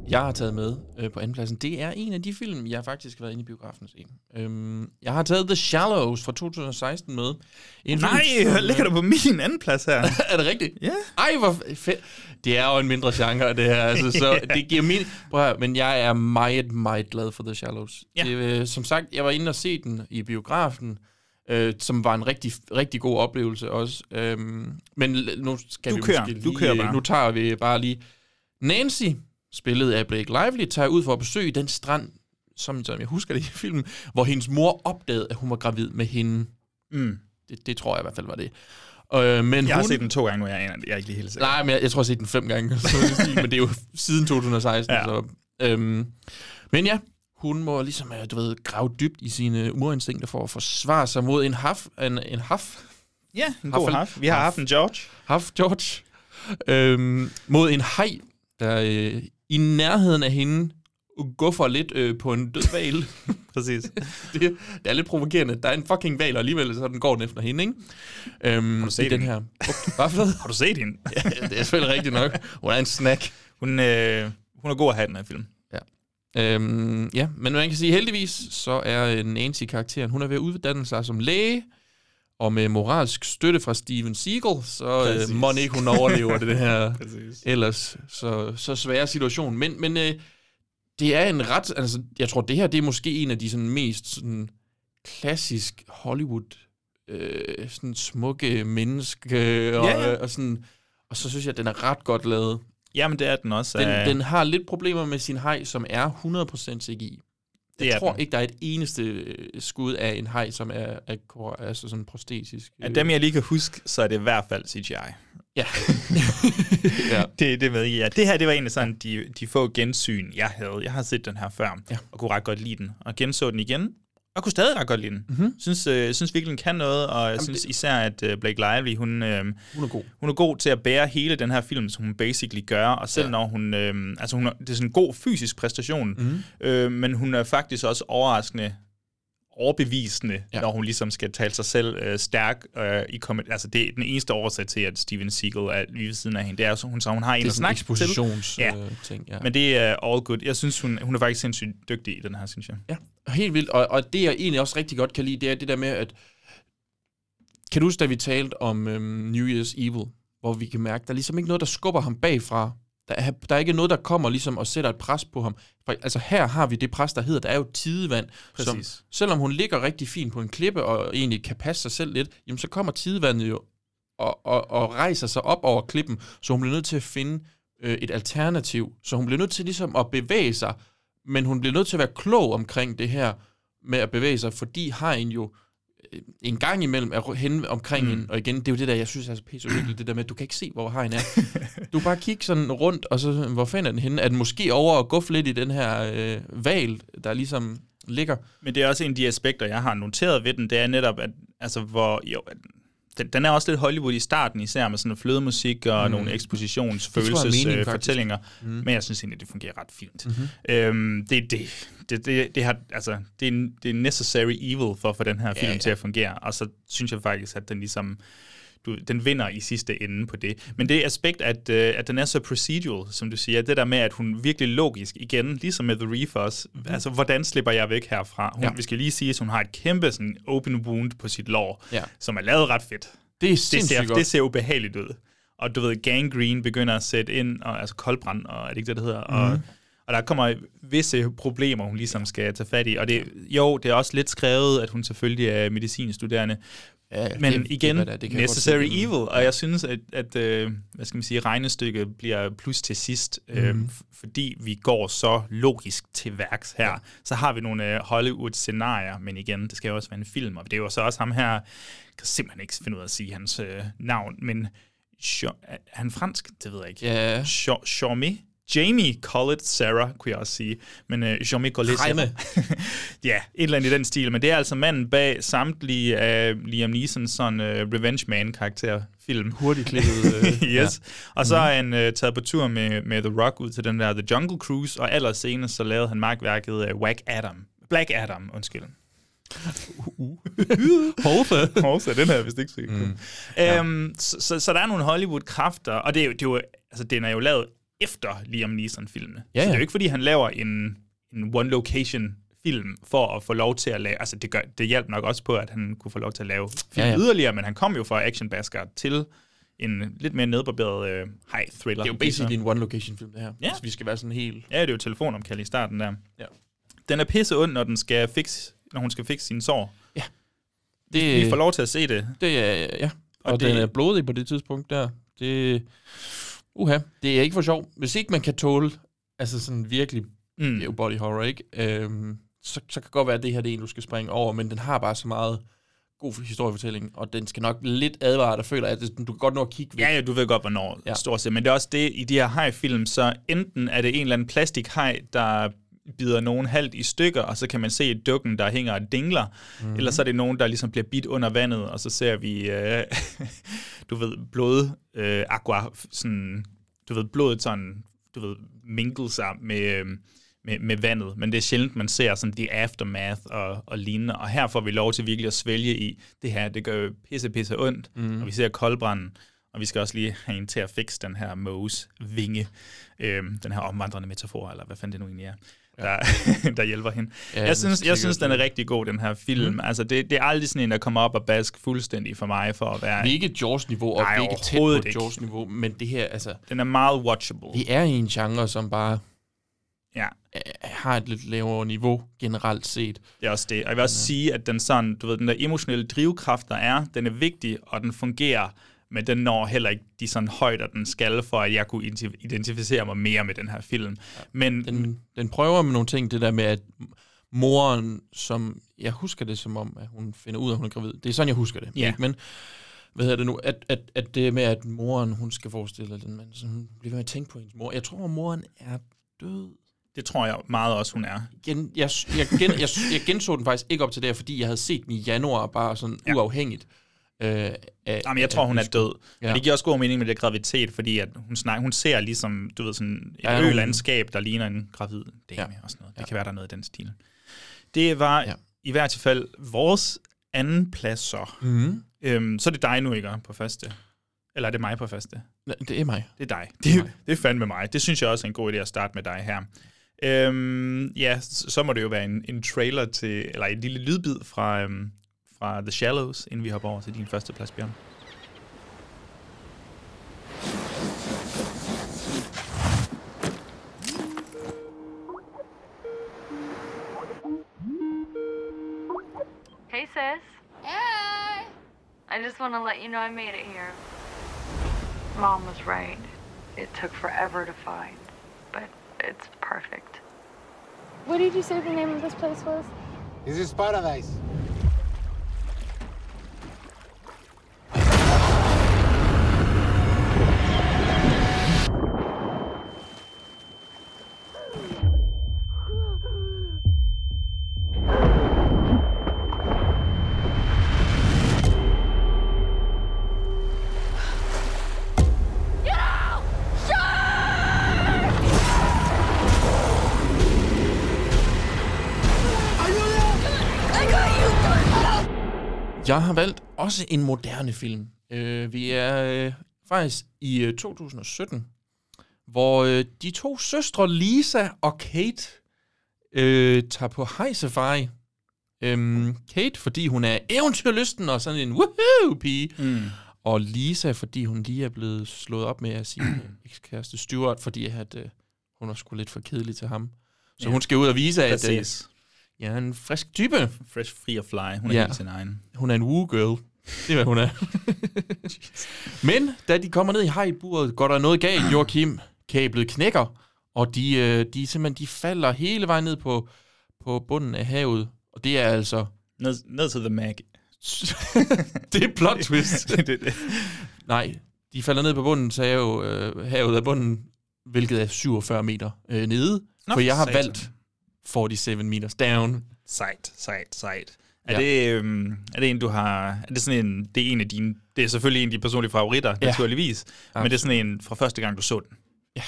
jeg har taget med øh, på andenpladsen, det er en af de film, jeg faktisk har været inde i biografen at se. Øhm, jeg har taget The Shallows fra 2016 med. En Nej, som, hvad ligger øh, du på min anden plads her? [LAUGHS] er det rigtigt? Ja. Ej, hvor fedt. Det er jo en mindre genre, det her. Altså, så [LAUGHS] det giver min... Prøv at, høre, men jeg er meget, meget glad for The Shallows. Ja. Det, øh, som sagt, jeg var inde og se den i biografen, øh, som var en rigtig, rigtig god oplevelse også. Øhm, men nu skal Du vi kører. måske Du lige, kører øh, bare. Nu tager vi bare lige... Nancy, spillet af Blake Lively, tager ud for at besøge den strand, som, som jeg husker det i filmen, hvor hendes mor opdagede, at hun var gravid med hende. Mm. Det, det tror jeg i hvert fald var det. Øh, men Jeg har hun, set den to gange, hvor jeg aner det. Jeg er ikke lige helt sikker. Nej, men jeg, jeg tror, jeg har set den fem gange, så men det er jo siden [LAUGHS] 2016. Ja. Så, øhm, men ja, hun må ligesom, øh, du ved, grave dybt i sine urinstinkter for at forsvare sig mod en haf. En, en haf? Ja, en god haf. Vi har haft en George. Haf George. Øhm, mod en hej, der øh, i nærheden af hende guffer lidt øh, på en død val. [LAUGHS] Præcis. det, det er lidt provokerende. Der er en fucking val, og alligevel så den går den efter hende, ikke? Øhm, Har du set den her. Hvad for? Har du set hende? [LAUGHS] ja, det er selvfølgelig rigtigt nok. Hun er en snack. Hun, øh, hun er god at have i den her film. Ja. Øhm, ja, men man kan sige, heldigvis, så er Nancy-karakteren, hun er ved at uddanne sig som læge, og med moralsk støtte fra Steven Seagal, så øh, må ikke hun overlever det her [LAUGHS] ellers så, så svære situation. Men, men øh, det er en ret, altså jeg tror, det her det er måske en af de sådan, mest sådan, klassisk Hollywood øh, sådan smukke menneske, og, Ja, ja. og, sådan, og så synes jeg, at den er ret godt lavet. Jamen, det er den også. Den, øh, den har lidt problemer med sin hej, som er 100% CGI. Det Jeg er tror den. ikke, der er et eneste øh, skud af en hej, som er, er altså sådan prostetisk. Af dem, jeg lige kan huske, så er det i hvert fald CGI. Ja. [LAUGHS] ja. Det, det med ja. Det her, det var egentlig sådan de, de få gensyn, jeg havde. Jeg har set den her før, ja. og kunne ret godt lide den. Og genså den igen, og kunne stadig ret godt lide den. Mhm. Synes, øh, synes virkelig, den kan noget, og jeg Jamen, synes det- især, at øh, Blake Lively, hun, øh, Hun er god. hun er god til at bære hele den her film, som hun basically gør, og selv Ja. når hun, øh, altså hun er, det er sådan en god fysisk præstation, Mhm. øh, men hun er faktisk også overraskende overbevisende, Ja. når hun ligesom skal tale sig selv øh, stærk øh, i komment. Altså det er den eneste årsag til, at Steven Seagal er lige ved siden af hende. Det er så hun, så hun har en Det er at snakke til. Ja. øh, ting, ja. Men det er all good. Jeg synes, hun, hun er faktisk sindssygt dygtig i den her, synes jeg. Ja, helt vildt. Og, og det, jeg egentlig også rigtig godt kan lide, det er det der med, at... Kan du huske, da vi talte om øhm, New Year's Evil, hvor vi kan mærke, der er ligesom ikke noget, der skubber ham bagfra. Der er, der er ikke noget, der kommer ligesom og sætter et pres på ham. For, altså her har vi det pres, der hedder, der er jo tidevand. Som, Præcis. selvom hun ligger rigtig fint på en klippe og egentlig kan passe sig selv lidt, jamen så kommer tidevandet jo og, og, og rejser sig op over klippen, så hun bliver nødt til at finde øh, et alternativ. Så hun bliver nødt til ligesom at bevæge sig, men hun bliver nødt til at være klog omkring det her med at bevæge sig, fordi hajen jo en gang imellem er hen omkring mm. Hende, og igen, det er jo det der, jeg synes er så pisse uhyggeligt, det der med, at du kan ikke se, hvor hajen er. [LAUGHS] du bare kigge sådan rundt, og så, hvor fanden er den henne? Er den måske over og guffe lidt i den her øh, val, der ligesom ligger? Men det er også en af de aspekter, jeg har noteret ved den, det er netop, at altså, hvor, jo, den, den er også lidt Hollywood i starten, især med sådan flødemusik og Mm. nogle er ekspositionsfølelsesfortællinger, fortællinger, Mm. men jeg synes egentlig, det fungerer ret fint. Mhm. Øhm, det, det, det, det, det, har, altså, det, er, det er necessary evil for at få den her film Ja, ja. til at fungere, og så synes jeg faktisk, at den ligesom du, den vinder i sidste ende på det. Men det aspekt, at, øh, at den er så procedural, som du siger, det der med, at hun virkelig logisk, igen, ligesom med The Reef også, mm. altså, hvordan slipper jeg væk herfra? Hun, Ja. Vi skal lige sige, at hun har et kæmpe sådan, open wound på sit lår, Ja. som er lavet ret fedt. Det er Det ser, godt. det ser ubehageligt ud. Og du ved, gangrene begynder at sætte ind, og, altså koldbrand, og er det ikke det, det hedder? Mm. Og, Mhm. og der kommer visse problemer, hun ligesom skal tage fat i. Og det, jo, det er også lidt skrevet, at hun selvfølgelig er medicinstuderende. Ja, Men det- det- igen, det det godt necessary evil. Og jeg synes, at, at øh, hvad skal man sige, regnestykket bliver plus til sidst, øh, Mhm. fordi vi går så logisk til værks her. Ja. Så har vi nogle øh, Hollywood-scenarier, men igen, det skal jo også være en film, og det er jo så også ham her, jeg kan simpelthen ikke finde ud af at sige hans øh, navn, men Jean, er han fransk? Det ved jeg ikke. Ja. Jean Jamie Collett Sarah, kunne jeg også sige. Men øh, Jean-Mi Collett Jaime. [LAUGHS] ja, et eller andet i den stil. Men det er altså manden bag samtlige af Liam Neesons sådan, uh, Revenge Man-karakter film. Hurtigt klippet. Øh, [LAUGHS] yes. ja. Og så er han uh, taget på tur med, med The Rock ud til den der The Jungle Cruise, og allersenest så lavede han magtværket uh, Whack Adam. Black Adam, undskyld. [LAUGHS] Horse. Horse, den her vist ikke set. Mm. Mm. Ja. Øhm, så, så, så der er nogle Hollywood-kræfter, og det er jo, det er jo, altså, den er jo lavet efter Liam Neeson-filmene. Ja, Så det er ja. jo ikke, fordi han laver en, en one-location-film for at få lov til at lave... Altså, det, gør, det hjalp nok også på, at han kunne få lov til at lave film Ja, ja, ja. ja. yderligere, men han kom jo fra Action Basker til en lidt mere nedbarberet øh, high thriller. Det er jo basically en one-location-film, det her. Ja. Hvis vi skal være sådan helt... Ja, det er jo telefonomkald i starten der. Ja. Den er pisse ond, når, den skal fix, når hun skal fikse sine sår. Ja. Det, vi får lov til at se det. Det er, ja. Og, Og og det- den er blodig på det tidspunkt der. Det, uha, det er ikke for sjov. Hvis ikke man kan tåle, altså sådan virkelig, Mm. det er jo body horror, ikke? Øhm, så, så kan det godt være, at det her det er en, du skal springe over, men den har bare så meget god historiefortælling, og den skal nok lidt advare dig, føler at du kan godt nå at kigge væk. Ja, ja, du ved godt, hvornår ja. stort set. Men det er også det, i de her hajfilm, så enten er det en eller anden plastikhaj, der bider nogen halvt i stykker, og så kan man se dukken, der hænger og dingler. Mhm. Mm. Eller så er det nogen, der ligesom bliver bidt under vandet, og så ser vi, øh, [LAUGHS] du ved, blod, øh, aqua, sådan, du ved, blodet sådan, du ved, mingle sig med, øh, med, med vandet, men det er sjældent, man ser sådan de aftermath og, og lignende, og her får vi lov til virkelig at svælge i, det her, det gør jo pisse, pisse ondt, Mhm. mm. og vi ser koldbranden, og vi skal også lige have en til at fikse den her Moes vinge, øhm, den her omvandrende metafor, eller hvad fanden det nu egentlig er, der, [LAUGHS] der hjælper hende. Ja, Ja, jeg synes, jeg synes den er rigtig god, den her film. Mm. Altså, det, det er aldrig sådan en, der kommer op og bask fuldstændig for mig, for at være... Vi er ikke Jaws-niveau, og Nej, vi er ikke tæt på ikke. Jaws-niveau, men det her, altså... Den er meget watchable. Det er i en genre, som bare ja. har et lidt lavere niveau generelt set. Det er også det. Og jeg vil også sige, at den sådan, du ved, den der emotionelle drivkraft, der er, den er vigtig, og den fungerer, men den når heller ikke de sådan højder, den skal, for at jeg kunne identi- identificere mig mere med den her film. Men Den, den prøver med nogle ting, det der med, at moren, som... Jeg husker det som om, at hun finder ud af, at hun er gravid. Det er sådan, jeg husker det. Ja. Ikke? Men hvad hedder det nu? At, at, at det med, at moren, hun skal forestille den mand, så hun bliver ved med at tænke på hendes mor. Jeg tror, at moren er død. det tror jeg meget også, hun er. Gen, jeg, jeg, gen, jeg, jeg genså den faktisk ikke op til det her, fordi jeg havde set den i januar, bare sådan ja. uafhængigt. Øh, af, Jamen, jeg tror, hun er død. Ja. Men det giver også god mening med det graviditet, fordi at hun, snak, hun ser ligesom, du ved, sådan et er ja, ølandskab, der ligner en gravid dame Ja. og sådan noget. Det ja. kan være, der er noget i den stil. Det var ja. i hvert fald vores anden plads så. Mhm. Øhm, så er det dig nu, ikke, på første? Eller er det mig på første? Nej, det er mig. Det er dig. Det, det, det er fandme mig. Det synes jeg også er en god idé at starte med dig her. Øhm, ja, så så må det jo være en, en trailer til, eller en lille lydbid fra, øhm, fra The Shallows, inden vi hopper over til din første plads, Bjørn. Hey, sis. Hey. I just want to let you know I made it here. Mom was right. It took forever to find, but it's perfect. What did you say the name of this place was? This is paradise. Jeg har valgt også en moderne film. Øh, vi er øh, faktisk i øh, 2017, hvor øh, de to søstre Lisa og Kate øh, tager på high safari. Øhm, Kate, fordi hun er eventyrlysten og sådan en woohoo-pige. Mm. Og Lisa, fordi hun lige er blevet slået op med at [CLEARS THROAT] sige ekskæreste Stuart, fordi at, øh, hun var sgu lidt for kedelig til ham. Så Ja. hun skal ud og vise, at øh, Præcis. Jeg er en frisk type. Fresh free of fly. Hun er ja. helt sin egen. Hun er en woo-girl. Det er, hvad hun er. [LAUGHS] Men da de kommer ned i hajburet, går der noget galt. Joachim, kablet knækker, og de, øh, de simpelthen de falder hele vejen ned på, på bunden af havet. Og det er altså... Ned, ned til The Mag. [LAUGHS] det er plot twist. [LAUGHS] det, det, det. Nej, de falder ned på bunden, så er jo øh, havet af bunden, hvilket er 47 meter øh, nede. Nå, for jeg har satan. valgt 47 meters down. Sejt, sejt, sejt. Er, Ja. det, øhm, er det en, du har... Er det sådan en... Det er en af dine... Det er selvfølgelig en af dine personlige favoritter, Ja. ja. naturligvis. Men det er sådan en fra første gang, du så den. Ja,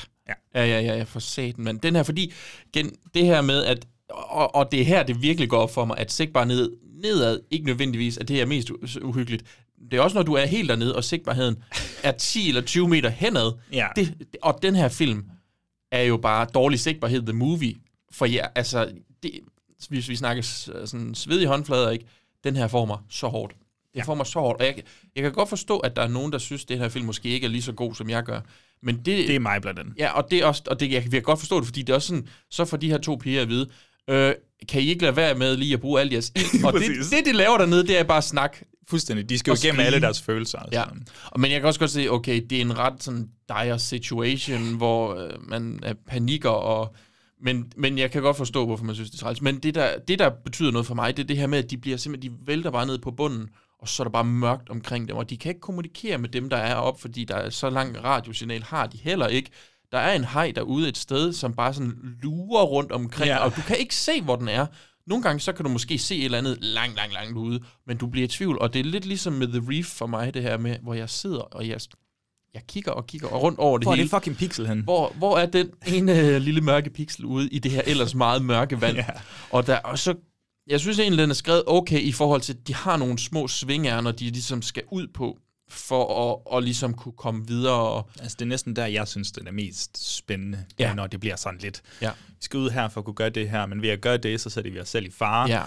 ja, ja, ja for satan, men den her, fordi gen, det her med, at, og, og det er her, det virkelig går op for mig, at sigtbar ned, nedad, ikke nødvendigvis, at det er mest uhyggeligt. Det er også, når du er helt dernede, og sigtbarheden er 10 eller 20 meter henad. Ja. Det, og den her film er jo bare dårlig sigtbarhed, the movie. For ja, altså, det, hvis vi snakker sådan svedige håndflader, ikke? Den her får mig så hårdt. Den ja. får mig så hårdt. Og jeg, jeg kan godt forstå, at der er nogen, der synes, at den her film måske ikke er lige så god, som jeg gør. Men det, Det er mig blandt andet. Ja, og det er også, og det, jeg kan godt forstå det, fordi det er også sådan, så får de her to piger at vide, øh, kan I ikke lade være med lige at bruge alle jeres ild? [LAUGHS] Og det, det, de laver dernede, det er bare snak. Fuldstændig. De skal jo Og igennem alle deres følelser. Altså. Ja, og, men jeg kan også godt se, okay, det er en ret sådan dire situation, hvor øh, man er panikker, og Men, men jeg kan godt forstå, hvorfor man synes, det er træls. Men det der, det, der betyder noget for mig, det er det her med, at de bliver simpelthen, de vælter bare ned på bunden, og så er der bare mørkt omkring dem, og de kan ikke kommunikere med dem, der er op, fordi der er så lang radiosignal, har de heller ikke. Der er en hej derude et sted, som bare sådan lurer rundt omkring, Ja. og du kan ikke se, hvor den er. Nogle gange, så kan du måske se et eller andet langt, langt, langt ude, men du bliver i tvivl, og det er lidt ligesom med The Reef for mig, det her med, hvor jeg sidder, og jeg, jeg kigger og kigger og rundt over det Hvor er hele. det fucking pixel hen? Hvor, hvor er den ene øh, lille mørke pixel ude i det her ellers meget mørke vand? Ja. Og der og så jeg synes egentlig, den er skrevet okay i forhold til, at de har nogle små svingærner, de ligesom skal ud på, for at, at ligesom kunne komme videre. Altså, det er næsten der, jeg synes, den er mest spændende, ja. når det bliver sådan lidt. Ja. Vi skal ud her for at kunne gøre det her, men ved at gøre det, så sætter vi os selv i fare. Ja.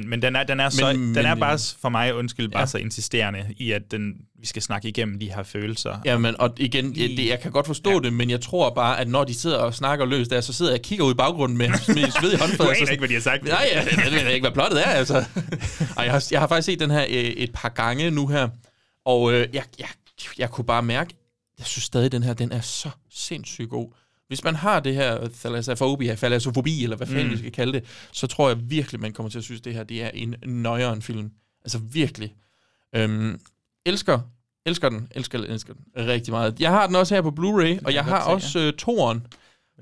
Men, men den er, den er, så, Men- den men- er bare for mig, undskyld, bare Ja. så insisterende i, at den, vi skal snakke igennem de her følelser. ja, men, og igen, jeg, det, jeg kan godt forstå ja. det, men jeg tror bare, at når de sidder og snakker løs der, så sidder jeg og kigger ud i baggrunden med, med sved i håndfladen. Du aner ikke, hvad de har sagt. Nej, jeg, jeg, ved ikke, hvad plottet er, altså. [LAUGHS] Ej, jeg, har, jeg har faktisk set den her øh, et par gange nu her, og øh, jeg, jeg, jeg kunne bare mærke, jeg synes stadig, den her, den er så sindssygt god. Hvis man har det her thalassofobia, thalassofobi, eller hvad fanden Mm. vi skal kalde det, så tror jeg virkelig, man kommer til at synes, det her det er en nøjeren film. Altså virkelig. Øhm, elsker, elsker den, elsker den, elsker den rigtig meget. Jeg har den også her på Blu-ray, og jeg har se, også øh, toren,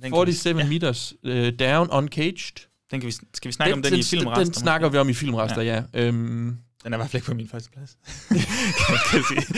Den kan vi- 47 meters øh, down, uncaged. Den kan vi, skal vi snakke om den, i filmrester? Den snakker vi om i filmrester, ja. ja. Øhm, Den er i hvert fald ikke på min første plads. [LAUGHS] kan jeg sige.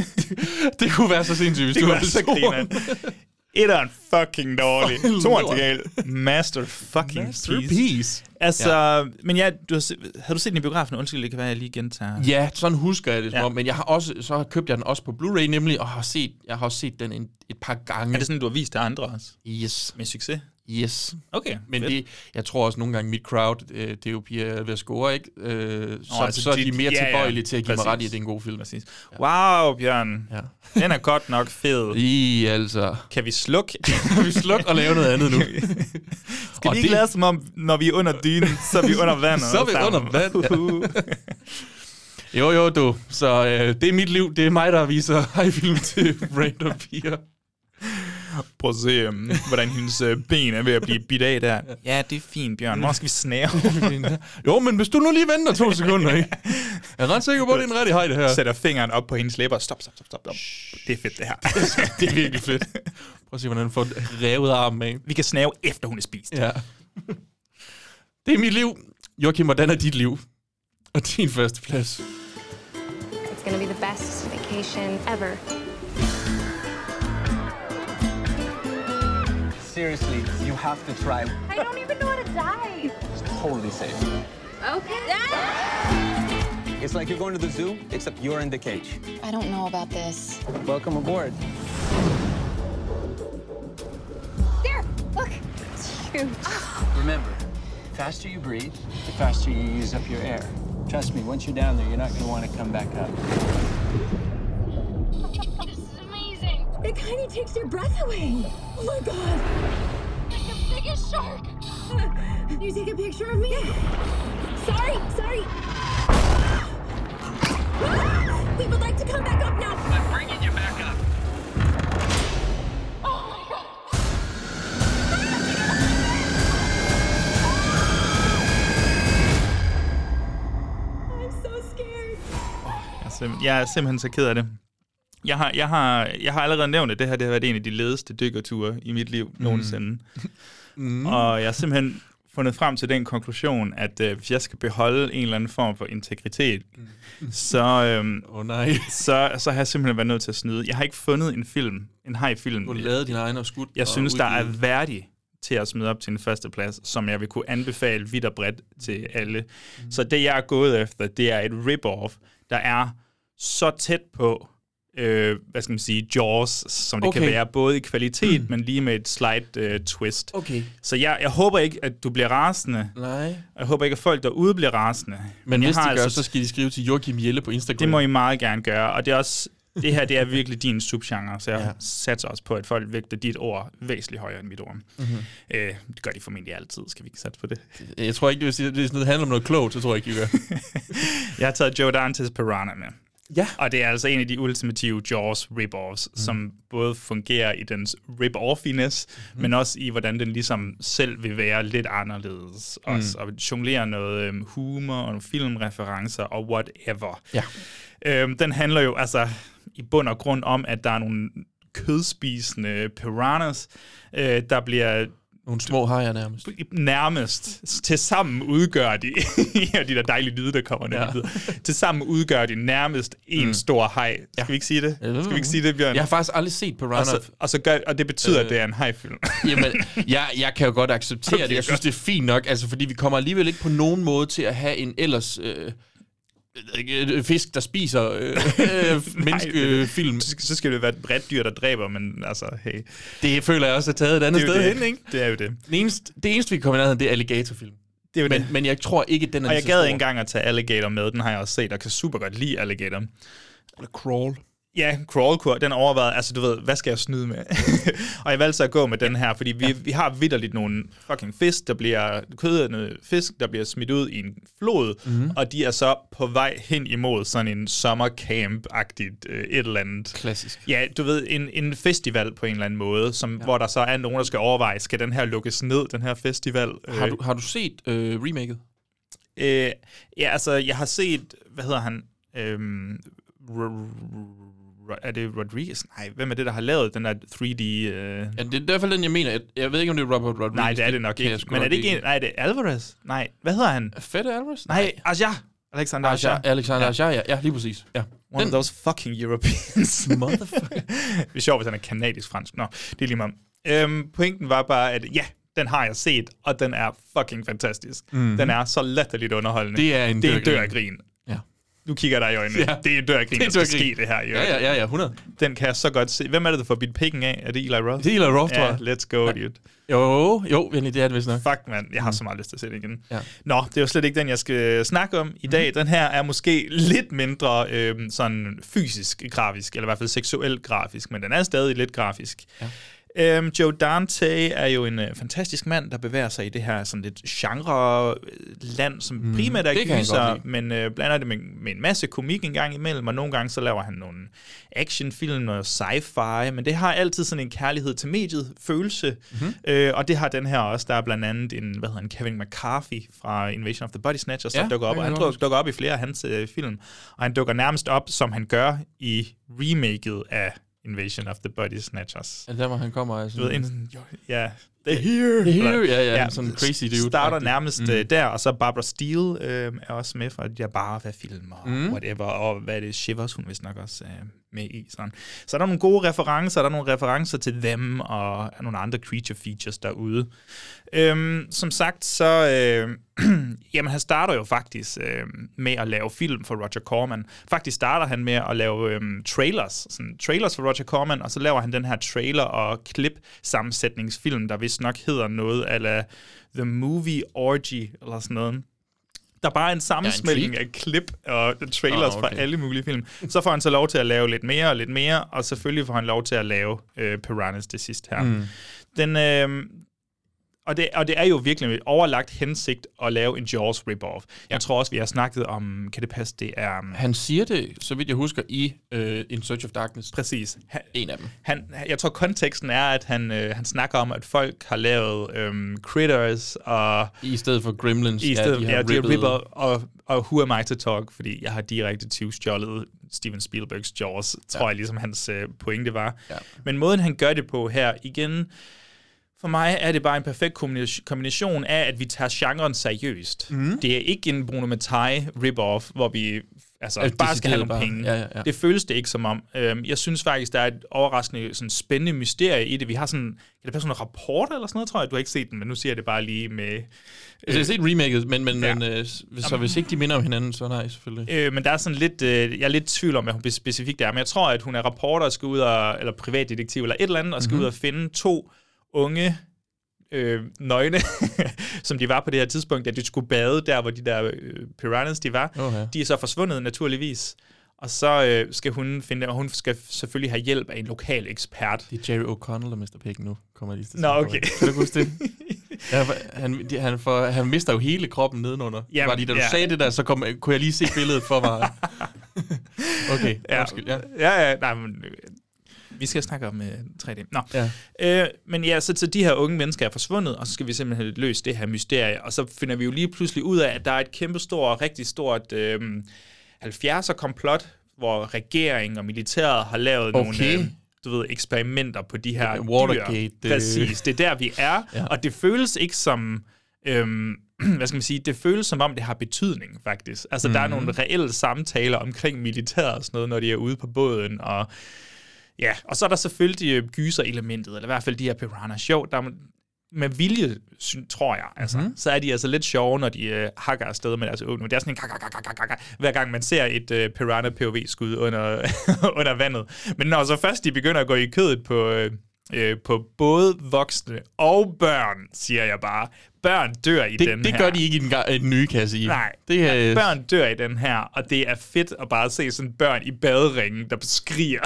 [LAUGHS] det kunne være så sindssygt, hvis det du være så. Etteren fucking dårlig. Lort. til galt. Master fucking Masterpiece. Altså, ja. men ja, du har, se- havde du set den i biografen? Undskyld, det kan være, jeg lige gentager. Ja, sådan husker jeg det, som Ja. om, men jeg har også, så købte jeg den også på Blu-ray nemlig, og har set, jeg har også set den en, et par gange. Er det sådan, du har vist til andre også? Yes. Med succes? Yes. Okay, Men fedt. det, jeg tror også nogle gange, mit crowd, øh, det er jo piger ved at score, ikke? Øh, så, altså, så er de dit- mere ja, ja, tilbøjelige til at give mig ret i, præcis. at det er en god film. Præcis. Wow, Bjørn. Ja. Den er godt nok fed. [LAUGHS] I, altså. Kan vi slukke? [LAUGHS] Kan vi slukke og lave noget andet nu? Skal Og vi ikke det- lade som om, når vi er under dynen, så er vi under vandet? [LAUGHS] Så er vi sammen? under vand, ja. Jo, jo, du. Så øh, det er mit liv. Det er mig, der viser hejfilm til random piger. Prøv at se, um, hvordan hendes uh, ben er ved at blive bidt af der. Ja, det er fint, Bjørn. Hvor skal vi snæve? [LAUGHS] jo, men hvis du nu lige venter to sekunder, ikke? [LAUGHS] Jeg er ret sikker på, at det er en rigtig hej, det her. Sætter fingeren op på hendes læber. Stop, stop, stop, stop. stop. Det er fedt, det her. [LAUGHS] det er virkelig fedt. Prøv at se, hvordan han får revet armen af. Vi kan snæve, efter hun er spist. Ja. Det er mit liv. Joachim, hvordan er dit liv? Og din første plads. It's gonna be the best vacation ever. Seriously, you have to try. I don't even know how to dive. It's totally safe. Okay. It's like you're going to the zoo, except you're in the cage. I don't know about this. Welcome aboard. There, look. It's huge. Remember, the faster you breathe, the faster you use up your air. Trust me, once you're down there, you're not going to want to come back up. This is amazing. It kind of takes your breath away. Oh my god. Like the biggest shark. Can you take a picture of me? Sorry, sorry. Ah! We would like to come back up now. I'm bringing you back up. Oh my god. I'm so scared. Jeg simpelthen, jeg er simpelthen så ked af det. Jeg har, jeg, har, jeg har allerede nævnt, at det her det har været en af de ledeste dykkerture i mit liv mm. nogensinde. Mm. Og jeg har simpelthen fundet frem til den konklusion, at øh, hvis jeg skal beholde en eller anden form for integritet, så, øhm, oh, nej. så, så har jeg simpelthen været nødt til at snyde. Jeg har ikke fundet en film, en haj-film. Du har lavet din egen og skudt Jeg og synes, der er udgivet. værdig til at smide op til en første plads, som jeg vil kunne anbefale vidt og bredt til alle. Mm. Så det, jeg er gået efter, det er et rip-off, der er så tæt på, øh, hvad skal man sige, Jaws, som det okay. kan være, både i kvalitet, mm. men lige med et slight øh, twist. Okay. Så jeg, jeg håber ikke, at du bliver rasende. Nej. Jeg håber ikke, at folk derude bliver rasende. Men jeg hvis de gør, altså- så skal de skrive til Joachim Jelle på Instagram. det må I meget gerne gøre, og det er også det her det er virkelig din subgenre, så jeg Ja. satser også på, at folk vægter dit ord væsentligt højere end mit ord. Mhm. Øh, det gør de formentlig altid, skal vi ikke satse på det? Jeg tror ikke, sige, det, det handler om noget klogt, så tror jeg ikke, I gør. [LAUGHS] jeg har taget Joe Dantes Piranha med. Ja. Og det er altså en af de ultimative Jaws rip-offs, mm. som både fungerer i dens rip-offiness, mm. men også i, hvordan den ligesom selv vil være lidt anderledes. Mm. Også, og jonglerer noget øhm, humor og nogle filmreferencer og whatever. Ja. Øhm, den handler jo altså i bund og grund om, at der er nogle kødspisende piranhas, øh, der bliver Nogle små hajer nærmest. nærmest til sammen udgør de, [LAUGHS] ja, de der dejlige lyde, der kommer ned. Ja. Ja. Til sammen udgør de nærmest en mm. stor haj. Skal vi ikke sige det? Skal vi ikke sige det, Bjørn? Jeg har faktisk aldrig set Piranha. og, så, og, så gør, og det betyder, øh, at det er en hajfilm. [LAUGHS] Jamen, jeg, jeg kan jo godt acceptere Okay, det. Jeg synes, godt. det er fint nok, altså, fordi vi kommer alligevel ikke på nogen måde til at have en ellers... Øh, jeg ved ikke, øh, fisk, der spiser øh, [LAUGHS] øh, menneskefilm. Så, så skal det være et bredt dyr, der dræber, men altså, hey. Det føler jeg også er taget et andet sted det. hen, ikke? Det er jo det. Det eneste, det eneste vi kommer i nærheden, det er alligatorfilm. Det er jo men, det. men jeg tror ikke, den er Og jeg gad ikke engang at tage Alligator med. Den har jeg også set, og kan super godt lide Alligator. Eller Crawl. Ja, crawl den overvejede, altså du ved, hvad skal jeg snyde med? [LAUGHS] og jeg valgte så at gå med den her, fordi vi, ja. vi har vidderligt nogle fucking fisk, der bliver, kødende fisk, der bliver smidt ud i en flod, Mhm. og de er så på vej hen imod sådan en sommercamp-agtigt øh, et eller andet. Klassisk. Ja, du ved, en, en festival på en eller anden måde, som, ja. hvor der så er nogen, der skal overveje, skal den her lukkes ned, den her festival? Har du, har du set øh, remaket? Øh, ja, altså, jeg har set, hvad hedder han? R- er det Rodriguez? Nej, hvem er det, der har lavet den der 3D... Øh... Ja, det er i hvert fald den, jeg mener. Jeg, jeg ved ikke, om det er Robert Rodriguez. Nej, det er det nok ikke. Men er det ikke en... Nej, det er Alvarez? Nej, hvad hedder han? Fede Alvarez? Nej, Aja. Alexander Aja. Alexander Aja, ja. ja, lige præcis. Ja. One of those fucking Europeans. [LAUGHS] Motherfucker. det er sjovt, hvis han er kanadisk-fransk. Nå, det er lige meget. Øhm, pointen var bare, at ja, den har jeg set, og den er fucking fantastisk. Mhm. Den er så latterligt underholdende. Det er en det er dør dør grin. Ja. Nu kigger jeg dig i øjnene. Ja. Ja. Det er en dør af grin, Det er der skal ske det her. Jo. Ja, ja, ja, ja, 100. Den kan jeg så godt se. Hvem er det, der får bidt pikken af? Er det Eli Roth? Det er Eli Roth, ja, let's go, dude. Jo, jo, det er det vist nok. Fuck, mand. Jeg har så meget lyst til at se det igen. Ja. Nå, det er jo slet ikke den, jeg skal snakke om i dag. Den her er måske lidt mindre øh, sådan fysisk grafisk, eller i hvert fald seksuelt grafisk, men den er stadig lidt grafisk. Ja. Øhm, Joe Dante er jo en øh, fantastisk mand, der bevæger sig i det her sådan lidt genre-land, som Mm, primært er gyser, men øh, blander det med, med en masse komik en gang imellem, og nogle gange så laver han nogle actionfilm, noget sci-fi, men det har altid sådan en kærlighed til mediet, følelse, Mhm. øh, og det har den her også. Der er blandt andet en, hvad hedder han, Kevin McCarthy fra Invasion of the Body Snatchers, Ja, der dukker op, og han jeg godt dukker op i flere af hans øh, film, og han dukker nærmest op, som han gør i remaket af Invasion of the Body Snatchers. Ja, der hvor han kommer af Du sådan... ved, en, jo, ja, they're here. They're here, Eller- ja, ja, sådan en crazy dude. Starter Agtigt. nærmest Mm. mm. der, og så Barbara Steele øh, er også med fra de der bare hvad film og Mm. whatever, og hvad er det, Shivers, hun vist nok også er med i. Så er der nogle gode referencer, der er nogle referencer til dem, og nogle andre creature features derude. Øhm, som sagt, så øh, [CLEARS THROAT] jamen, han starter jo faktisk øh, med at lave film for Roger Corman. Faktisk starter han med at lave øh, trailers, sådan trailers for Roger Corman, og så laver han den her trailer- og klip-sammensætningsfilm, der vist nok hedder noget ala The Movie Orgy, eller sådan noget. Der er bare en sammensmeltning af klip og trailers Ah, fra okay. alle mulige film. Så får han så lov til at lave lidt mere og lidt mere, og selvfølgelig får han lov til at lave øh, Piranhas det sidste her. Mm. Den, øh, og, det, og det er jo virkelig et overlagt hensigt at lave en Jaws rip-off. Jeg tror også, vi har snakket om, kan det passe, det er... um, Han siger det, så vidt jeg husker, i uh, In Search of Darkness. Præcis. Han, en af dem. Han, jeg tror, konteksten er, at han, øh, han snakker om, at folk har lavet øhm, Critters og... I stedet for Gremlins. I stedet, ja, ja, de har rippet- ripper, og, og Who Am I to Talk, fordi jeg har direkte tyvstjålet Steven Spielbergs Jaws, tror Ja. jeg ligesom hans øh, pointe var. Ja. Men måden, han gør det på her, igen, for mig er det bare en perfekt kombina- kombination af, at vi tager genren seriøst. Mhm. Det er ikke en Bruno Mattei rip-off, hvor vi altså, Altså, bare skal have nogle bare. penge. Ja, ja, ja. Det føles det ikke som om. Øhm, jeg synes faktisk, der er et overraskende sådan spændende mysterie i det. Vi har sådan, kan det passe sådan en rapport eller sådan noget, tror jeg? Du har ikke set den, men nu siger jeg det bare lige med... Altså, jeg har set remaket, men, men, Ja. men øh, så hvis ikke de minder om hinanden, så nej, selvfølgelig. Øh, men der er sådan lidt, øh, jeg er lidt i tvivl om, hvad hun specifikt er, men jeg tror, at hun er reporter og skal ud og, eller privatdetektiv eller et eller andet, og skal Mhm. ud og finde to unge øh, nøgne, [LAUGHS] som de var på det her tidspunkt, da de skulle bade der, hvor de der øh, piranhas, de var. Okay. De er så forsvundet naturligvis. Og så øh, skal hun finde og hun skal selvfølgelig have hjælp af en lokal ekspert. Det er Jerry O'Connell, der mister pækken nu, kommer lige til at Nå, okay. det. Kan du huske det? [LAUGHS] Ja, for han, de- han, får, han mister jo hele kroppen nedenunder. Jamen, Bare lige da du ja. sagde det der, så kom, kunne jeg lige se billedet for mig. [LAUGHS] Okay, ja. undskyld, ja. Ja, ja, nej, men øh, vi skal snakke om uh, 3D. Nå. Ja. Øh, men ja, så, så de her unge mennesker er forsvundet, og så skal vi simpelthen løst det her mysterie, og så finder vi jo lige pludselig ud af, at der er et kæmpe stort, rigtig stort øh, 70'er-komplot, hvor regeringen og militæret har lavet Okay. nogle... Øh, du ved, eksperimenter på de her Watergate, dyr. Præcis, det er der, vi er. Ja. ja. Og det føles ikke som... Øhm, [CLEARS THROAT] hvad skal man sige? Det føles som om, det har betydning, faktisk. Altså, mm. der er Mhm. nogle reelle samtaler omkring militæret og sådan noget, når de er ude på båden, og Ja, og så er der selvfølgelig øh, gyser-elementet, eller i hvert fald de her piranha show, der er med vilje, syn- tror jeg, altså, Mhm. mm-hmm. så er de altså lidt sjove, når de øh, hakker afsted med deres åbning. Det er sådan en kak, kak, kak, kak, kak, hver gang man ser et øh, piranha POV-skud under, [LAUGHS] under vandet. Men når så først de begynder at gå i kødet på, øh, øh, på både voksne og børn, siger jeg bare. Børn dør i Det, den det her. gør de ikke i den, ga- i den nye kasse i. Nej, det er, ja, børn dør i den her, og det er fedt at bare se sådan børn i baderingen, der skriger.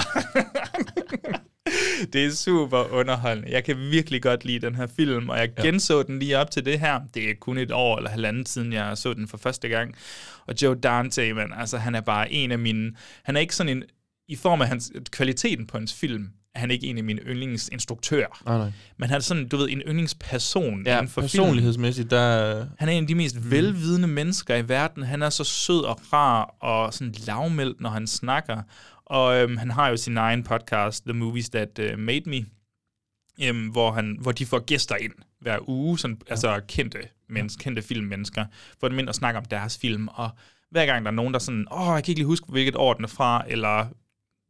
[LAUGHS] det er super underholdende. Jeg kan virkelig godt lide den her film, og jeg Ja. genså den lige op til det her. Det er kun et år eller halvandet siden, jeg så den for første gang. Og Joe Dante, man, altså han er bare en af mine... Han er ikke sådan en... I form af hans, kvaliteten på hans film, er han ikke en af mine yndlingsinstruktører. Nej, nej. Men han er sådan, du ved, en yndlingsperson Ja, inden for film. personlighedsmæssigt, der... Han er en af de mest mm. velvidende mennesker i verden. Han er så sød og rar og sådan lavmældt, når han snakker. Og øhm, han har jo sin egen podcast, The Movies That uh, Made Me, øhm, hvor, han, hvor de får gæster ind hver uge, sådan, ja. altså kendte, mennesker, kendte filmmennesker, for dem ind og snakke om deres film. Og hver gang der er nogen, der er sådan, åh, jeg kan ikke lige huske, hvilket år den er fra, eller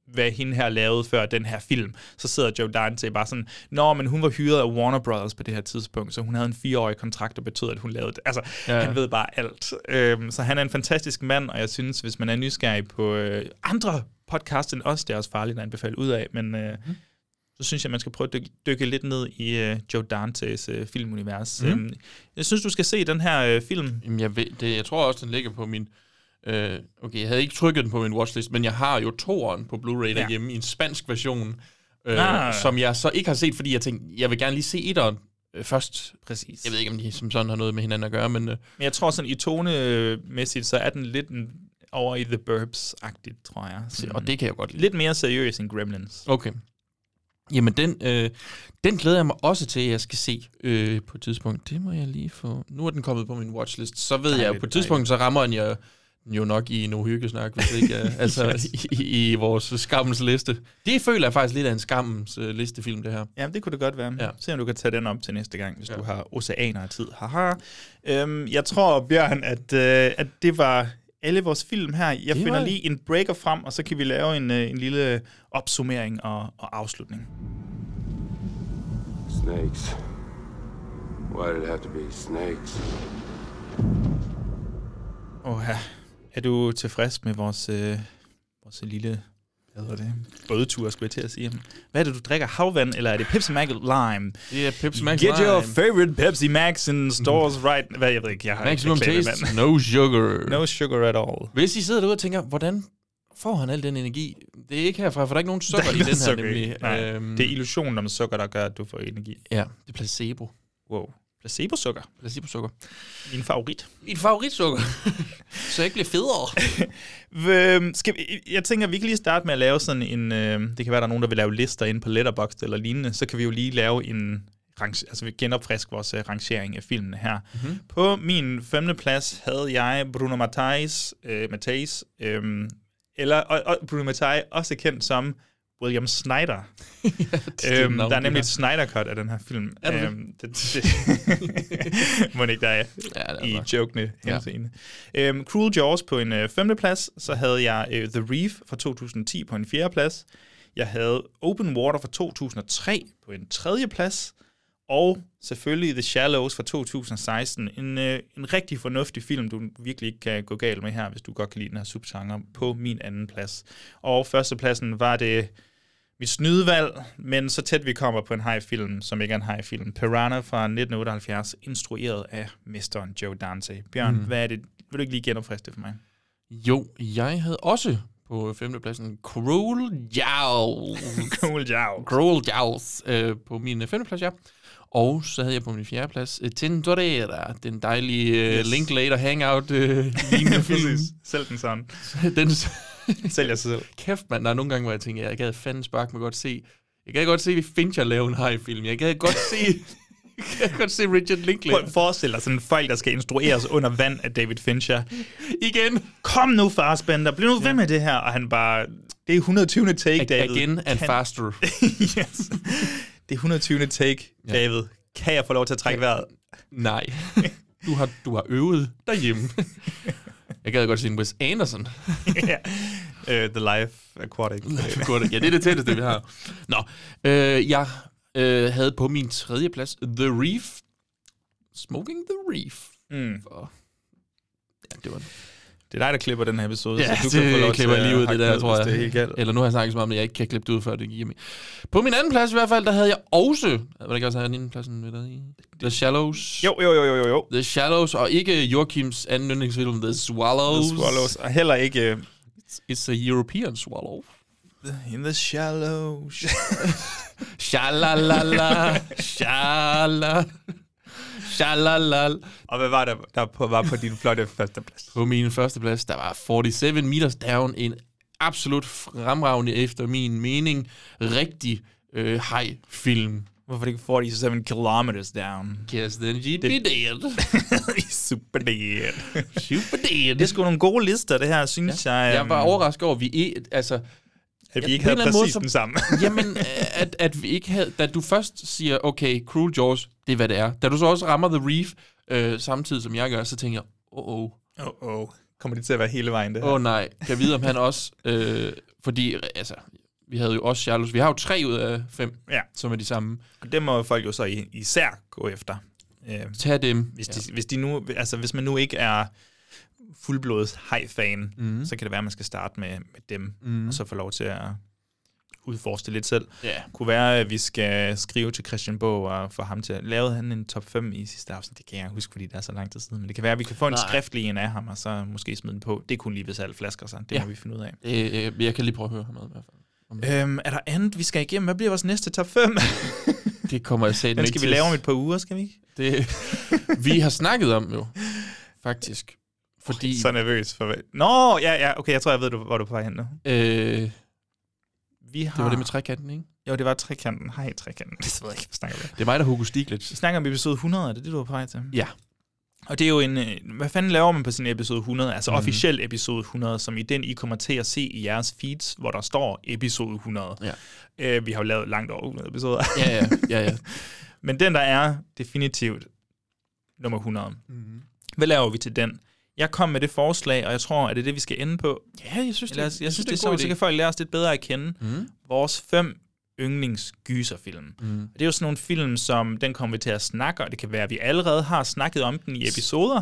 hvad hende her lavede før den her film, så sidder Joe Dante bare sådan, nå, men hun var hyret af Warner Brothers på det her tidspunkt, så hun havde en fireårig kontrakt, der betød, at hun lavede det. Altså, Ja, han ved bare alt. Øhm, så han er en fantastisk mand, og jeg synes, hvis man er nysgerrig på øh, andre podcasts end os, det er også farligt at anbefale ud af, men øh, mm. så synes jeg, man skal prøve at dykke, dykke lidt ned i øh, Joe Dantes øh, filmunivers. Mm. Øhm, jeg synes, du skal se den her øh, film. Jamen, jeg, ved, det, jeg tror også, den ligger på min... Øh, okay, jeg havde ikke trykket den på min watchlist, men jeg har jo toeren på Blu-ray Ja. derhjemme i en spansk version, øh, Ah. som jeg så ikke har set, fordi jeg tænkte, jeg vil gerne lige se etteren øh, først. Præcis. Jeg ved ikke, om de som sådan har noget med hinanden at gøre, men... Øh, Men jeg tror sådan, i tonemæssigt, så er den lidt en, over i The Burbs-agtigt, tror jeg. Sådan og det kan jeg godt lide. Lidt mere seriøs end Gremlins. Okay. Jamen, den, øh, den glæder jeg mig også til, at jeg skal se øh, på et tidspunkt. Det må jeg lige få... Nu er den kommet på min watchlist. Så ved jeg, Dejligt, på et tidspunkt, så rammer den jeg jo nok i en uhyggesnak, hvis ikke jeg, [LAUGHS] altså Yes. i, i, vores skammens liste. Det føler jeg faktisk lidt af en skammens øh, listefilm, det her. Ja, det kunne det godt være. Ja. Se om du kan tage den op til næste gang, hvis Ja. du har oceaner af tid. Haha. Øhm, jeg tror, Bjørn, at, øh, at det var alle vores film her. Jeg Det finder var- lige en breaker frem, og så kan vi lave en, øh, en lille opsummering og, og afslutning. Snakes. Why did it have to be snakes? Åh, ja. Er du tilfreds med vores, øh, vores lille hvad hedder det? bådtur, skulle jeg til at sige. Hvad er det, du drikker? Havvand, eller er det Pepsi Max Lime? Det er Pepsi Max Get your Lime. favorite Pepsi Max in stores [LAUGHS] right... Hvad, jeg ved ikke, jeg har Maximum ikke taste, mand. no sugar. No sugar at all. Hvis I sidder derude og tænker, hvordan får han al den energi? Det er ikke herfra, for der er ikke nogen er sukker i den her, sukker nemlig. Nej, Øhm, det er illusionen om sukker, der gør, at du får energi. Ja, det er placebo. Wow. Placebo-sukker? Placebo-sukker. Min favorit. Min favoritsukker. [LAUGHS] så jeg ikke bliver federe. [LAUGHS] Skal vi, jeg tænker, vi kan lige starte med at lave sådan en... Øh, det kan være, der er nogen, der vil lave lister inde på Letterboxd eller lignende. Så kan vi jo lige lave en... Altså vi genopfriske vores uh, rangering af filmene her. Mhm. Mm-hmm. På min femte plads havde jeg Bruno Matthias, øh, Matthias øh, eller og, og Bruno Matthias, også kendt som William Snyder. [LAUGHS] er et øhm, navn, der er nemlig et Snyder Cut af den her film. Er det? øhm, det? det [LAUGHS] må ikke der er Ja, er i nok. jokende Ja. henseende. Øhm, Cruel Jaws på en øh, femte plads. Så havde jeg øh, The Reef fra 2010 på en fjerde plads. Jeg havde Open Water fra 2003 på en tredje plads. Og selvfølgelig The Shallows fra 2016. En, øh, en rigtig fornuftig film, du virkelig ikke kan gå galt med her, hvis du godt kan lide den her subgenre, på min anden plads. Og førstepladsen var det mit snydevalg, men så tæt vi kommer på en high-film, som ikke er en high-film. Piranha fra 1978, instrueret af mesteren Joe Dante. Bjørn, Mm. hvad er det? Vil du ikke lige genopfriske det for mig? Jo, jeg havde også på femtepladsen Cruel Jaws. [LAUGHS] Cruel Jaws. Cruel Jaws øh, på min femteplads, ja. Og så havde jeg på min fjerdeplads uh, Tintorera, den dejlige uh, Yes. Linklater Hangout uh, lignende [LAUGHS] film. Selv den sådan. [LAUGHS] den, [LAUGHS] Sælger sig selv. Kæft, mand, der er nogle gange, hvor jeg tænker, jeg gad fanden spark mig godt se. Jeg gad godt se Fincher lave en haj-film. Jeg gad godt se... jeg gad godt se Richard Linklater. Prøv at forestille dig sådan folk, der skal instrueres under vand af David Fincher. Igen. Kom nu, Farsbender. Bliv nu ved med det her. Og han bare... Det er 120. take, David. Again and Kan- faster. yes. Det er 120. take, David. Kan jeg få lov til at trække vejret? Nej. Du har, du har øvet derhjemme. Jeg gad godt en Wes Anderson. [LAUGHS] ja. Uh, the Life Aquatic. Godt, ja, det er det tætteste, vi har. Nå, øh, jeg øh, havde på min tredje plads The Reef. Smoking the Reef. Mm. For, ja, det var Det er dig, der klipper den her episode, Ja, så du det kan få lov klipper jeg lige ud, det der, hakke tror jeg. Det er helt galt. Eller nu har jeg snakket så meget om, at jeg ikke kan klippe det ud, før det giver mig. På min anden plads i hvert fald, der havde jeg også... Var det ikke også anden pladsen ved dig? The Shallows. Jo, jo, jo, jo, jo, jo. The Shallows, og ikke Joachims anden yndlingsfilm, The Swallows. The Swallows. Og heller ikke... Uh, It's a European swallow. In the shallows. [LAUGHS] Shalalala. [LAUGHS] Shala. Shalalal. Og hvad var der, der på, var på din flotte førsteplads? På min første plads, der var 47 Meters Down, en absolut fremragende, efter min mening, rigtig øh, hej-film. Hvorfor det ikke 47 kilometers down? Yes, then you'd be dead. [LAUGHS] Super dead. Super dead. Det er sgu nogle gode lister, det her, synes ja. jeg. Jeg var overrasket over, at vi ikke, altså... At vi ja, ikke en havde præcis måde, den samme. [LAUGHS] jamen, at, at vi ikke havde... Da du først siger, okay, Cruel Jaws, det er, hvad det er. Da du så også rammer The Reef, øh, samtidig som jeg gør, så tænker jeg, åh, oh, Åh, oh, oh. Kommer det til at være hele vejen, det? Åh oh, nej, kan jeg vide, om han også... Øh, fordi, altså, vi havde jo også Charles. Vi har jo tre ud af fem, Ja. som er de samme. Og det må folk jo så i- især gå efter. Øh, Tag dem. Hvis, de, hvis, de nu, altså, hvis man nu ikke er fuldblods hej-fan, Mhm. så kan det være, at man skal starte med, med dem, Mhm. og så få lov til at udforske det lidt selv. Ja. Kunne være, at vi skal skrive til Christian Bog og få ham til at... Lavede han en top 5 i sidste afsnit? Det kan jeg huske, fordi det er så lang tid siden. Men det kan være, at vi kan få en Nej. skriftlig en af ham, og så måske smide den på. Det er kun lige, hvis alle flasker sig. Det Ja. må vi finde ud af. Øh, øh, jeg kan lige prøve at høre ham ad, i hvert fald. Øhm, er der andet, vi skal igennem? Hvad bliver vores næste top 5? [LAUGHS] Det kommer jeg satme Den skal vi lave om et par uger, skal vi ikke? Det, [LAUGHS] vi har snakket om jo, faktisk. Fordi... Så nervøs for? Nå, ja, ja, okay, jeg tror, jeg ved, du- hvor du er på vej hen nu. Øh, Vi har... det var det med trekanten, ikke? Jo, det var trekanten. Hej, trekanten. [LAUGHS] Det ved jeg ikke, hvad snakker om. Det er mig, der Hugo Stiglitz. Vi snakker om episode 100, er det det, du var på vej til? Ja. Og det er jo en... øh, Hvad fanden laver man på sin episode 100? Altså Mhm. officiel episode 100, som i den, I kommer til at se i jeres feeds, hvor der står episode 100. Ja. Øh, vi har jo lavet langt over 100 episoder. Ja, ja, ja, ja. [LAUGHS] Men den, der er definitivt nummer 100. Mhm. Hvad laver vi til den? Jeg kom med det forslag, og jeg tror, at det er det, vi skal ende på. Ja, jeg synes, det- jeg, jeg synes, det er det er så, så kan folk lære os lidt bedre at kende. Mhm. Vores fem yndlingsgyserfilm. Mhm. Og Det er jo sådan nogle film, som den kommer vi til at snakke, og det kan være, at vi allerede har snakket om den i episoder.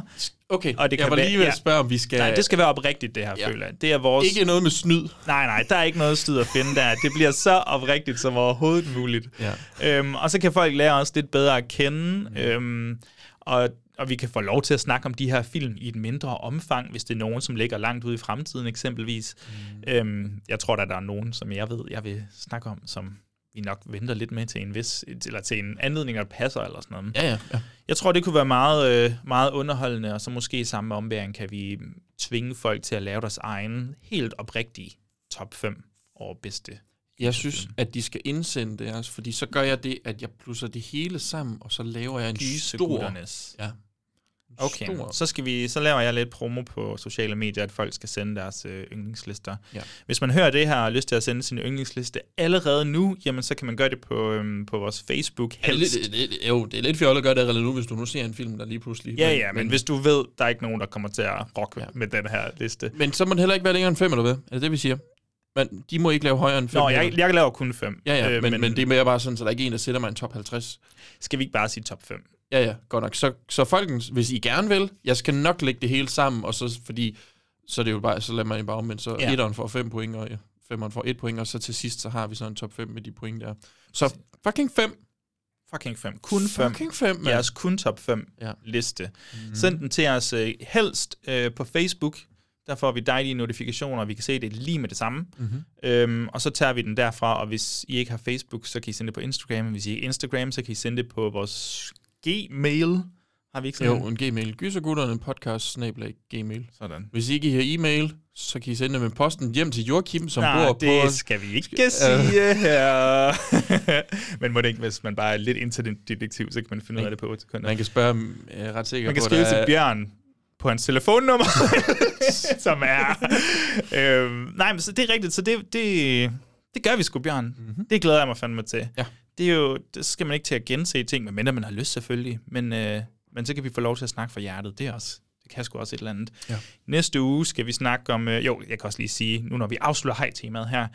Okay, og det jeg kan var være, lige ved at spørge, om vi skal... Nej, det skal være oprigtigt, det her, Ja. føler jeg. Det er vores... Ikke noget med snyd. Nej, nej, der er ikke noget styd at finde der. Det bliver så oprigtigt som overhovedet muligt. Ja. Øhm, og så kan folk lære os lidt bedre at kende, mm. øhm, og, og vi kan få lov til at snakke om de her film i et mindre omfang, hvis det er nogen, som ligger langt ude i fremtiden eksempelvis. Mm. Øhm, jeg tror, at der er nogen, som jeg ved, jeg vil snakke om, som vi nok venter lidt med til en vis, eller til en anledning, der passer eller sådan noget. Ja, ja, ja. Jeg tror, det kunne være meget, øh, meget underholdende, og så måske i samme ombæring kan vi tvinge folk til at lave deres egen helt oprigtige top 5 over bedste. Jeg synes, at de skal indsende deres, fordi så gør jeg det, at jeg plusser det hele sammen, og så laver jeg en stor... Ja. Okay, Stor. så, skal vi, så laver jeg lidt promo på sociale medier, at folk skal sende deres øh, yndlingslister. Ja. Hvis man hører det her og har lyst til at sende sin yndlingsliste allerede nu, jamen så kan man gøre det på, øhm, på vores Facebook Ja, det, helst. det, det, jo, det er lidt fjollet at gøre det allerede nu, hvis du nu ser en film, der lige pludselig... Ja, ja, men hvis du ved, der er ikke nogen, der kommer til at rocke ja. med den her liste. Men så må det heller ikke være længere end fem, eller hvad? Er det det, vi siger? Men de må ikke lave højere end fem. Nå, jeg, jeg laver kun fem. Ja, ja, Øh, men, men, men det er mere bare sådan, så der er ikke en, der sætter mig en top 50. Skal vi ikke bare sige top 5? Ja, ja, godt nok. Så, så folkens, hvis I gerne vil, jeg skal nok lægge det hele sammen, og så, fordi, så er det jo bare, så lader man bare omvendt, så Ja. etteren får 5 point, og ja, femeren får 1 point, og så til sidst, så har vi så en top 5 med de point der. Så fucking 5. Fucking 5. Kun 5. Fucking fem, mand. Jeres kun top 5 Ja. liste. Mm. Send den til os øh, helst øh, på Facebook. Der får vi dejlige notifikationer, og vi kan se det lige med det samme. Mhm. Øhm, og så tager vi den derfra, og hvis I ikke har Facebook, så kan I sende det på Instagram. Hvis I ikke Instagram, så kan I sende det på vores Gmail. Har vi ikke sådan Jo, en gmail. Gysergutterne podcast snablag gmail. Sådan. Hvis I ikke har e-mail, så kan I sende med posten hjem til Joachim, som Nej, bor på... det skal vi ikke sige her. [LAUGHS] Men må det ikke, hvis man bare er lidt internetdetektiv, så kan man finde ud af det på et sekund. Man kan spørge, er ret sikker Man kan skrive til Bjørn på hans telefonnummer, [LAUGHS] som er... øhm, nej, men så det er rigtigt, så det, det, det gør vi sgu, Bjørn. Mm-hmm. Det glæder jeg mig fandme til. Ja. Det er jo, det skal man ikke til at gense ting, medmindre man har lyst selvfølgelig, men, øh, men så kan vi få lov til at snakke fra hjertet. Det er også, det kan sgu også et eller andet. Ja. Næste uge skal vi snakke om, øh, jo, jeg kan også lige sige, nu når vi afslutter hej-temaet her,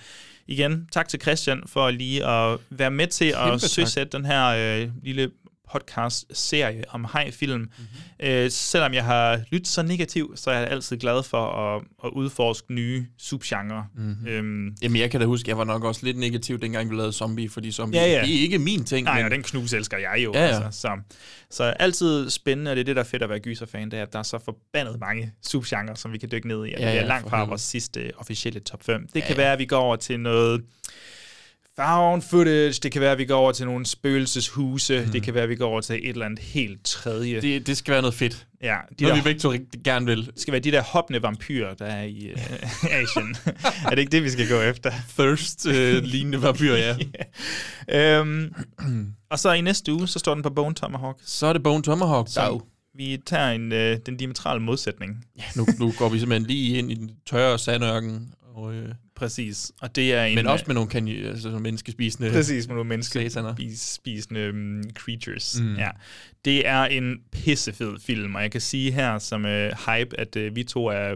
igen, tak til Christian for lige at være med til Kæmpe at tak. søsætte den her øh, lille podcast-serie om hej-film. Mm-hmm. Øh, selvom jeg har lyttet så negativ, så er jeg altid glad for at, at udforske nye subgenre. Mhm. Øhm, Jamen, jeg kan da huske, jeg var nok også lidt negativ, dengang vi lavede zombie, fordi zombie, Ja, ja. det er ikke min ting. Nej, men- og den knus elsker jeg jo. Ja, ja. Altså, så, så altid spændende, og det er det, der er fedt at være gyserfan, det er, at der er så forbandet mange subgenre, som vi kan dykke ned i. Ja, ja, vi er langt fra vores sidste officielle top 5. Det Ja, kan være, at vi går over til noget found footage, det kan være, at vi går over til nogle spøgelseshuse, mm. det kan være, at vi går over til et eller andet helt tredje. Det, det skal være noget fedt. Ja, De Noget, vi begge to rigtig gerne vil. Det skal være de der hoppende vampyrer, der er i uh, [LAUGHS] Asien. [LAUGHS] er det ikke det, vi skal gå efter? Thirst-lignende vampyr, ja. [LAUGHS] yeah. øhm, og så i næste uge, så står den på Bone Tomahawk. Så er det Bone Tomahawk, Så vi tager en, øh, den diametrale modsætning. Ja, nu, nu går vi simpelthen lige ind i den tørre sandørken. Og, øh, Præcis. Og det er en, men også med nogle, kan, altså, nogle menneskespisende... Præcis, med nogle menneske sataner. spis, spisende um, creatures. Mm. Mm. Ja. Det er en pissefed film, og jeg kan sige her som uh, hype, at uh, vi to er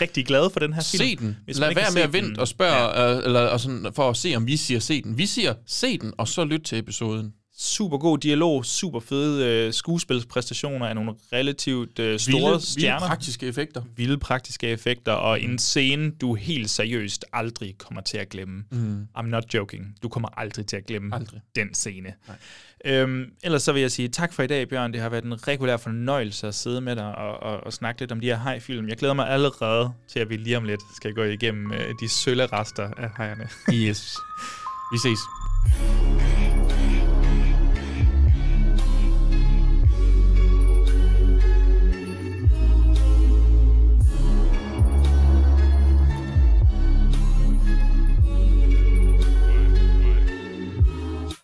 rigtig glade for den her film. Se den. Hvis Lad være med at vente den. og spørge, ja. øh, eller, og sådan, for at se, om vi siger se den. Vi siger se den, og så lyt til episoden. Super god dialog, super fede øh, skuespilspræstationer af nogle relativt øh, store Vilde- vilde stjerner. praktiske effekter. Vilde praktiske effekter, og en scene, du helt seriøst aldrig kommer til at glemme. Mm. I'm not joking. Du kommer aldrig til at glemme Aldrig. den scene. Øhm, ellers så vil jeg sige tak for i dag, Bjørn. Det har været en regulær fornøjelse at sidde med dig og, og, og snakke lidt om de her hajfilm. Jeg glæder mig allerede til, at vi lige om lidt skal gå igennem øh, de sølle rester af hajerne. Yes. Vi ses.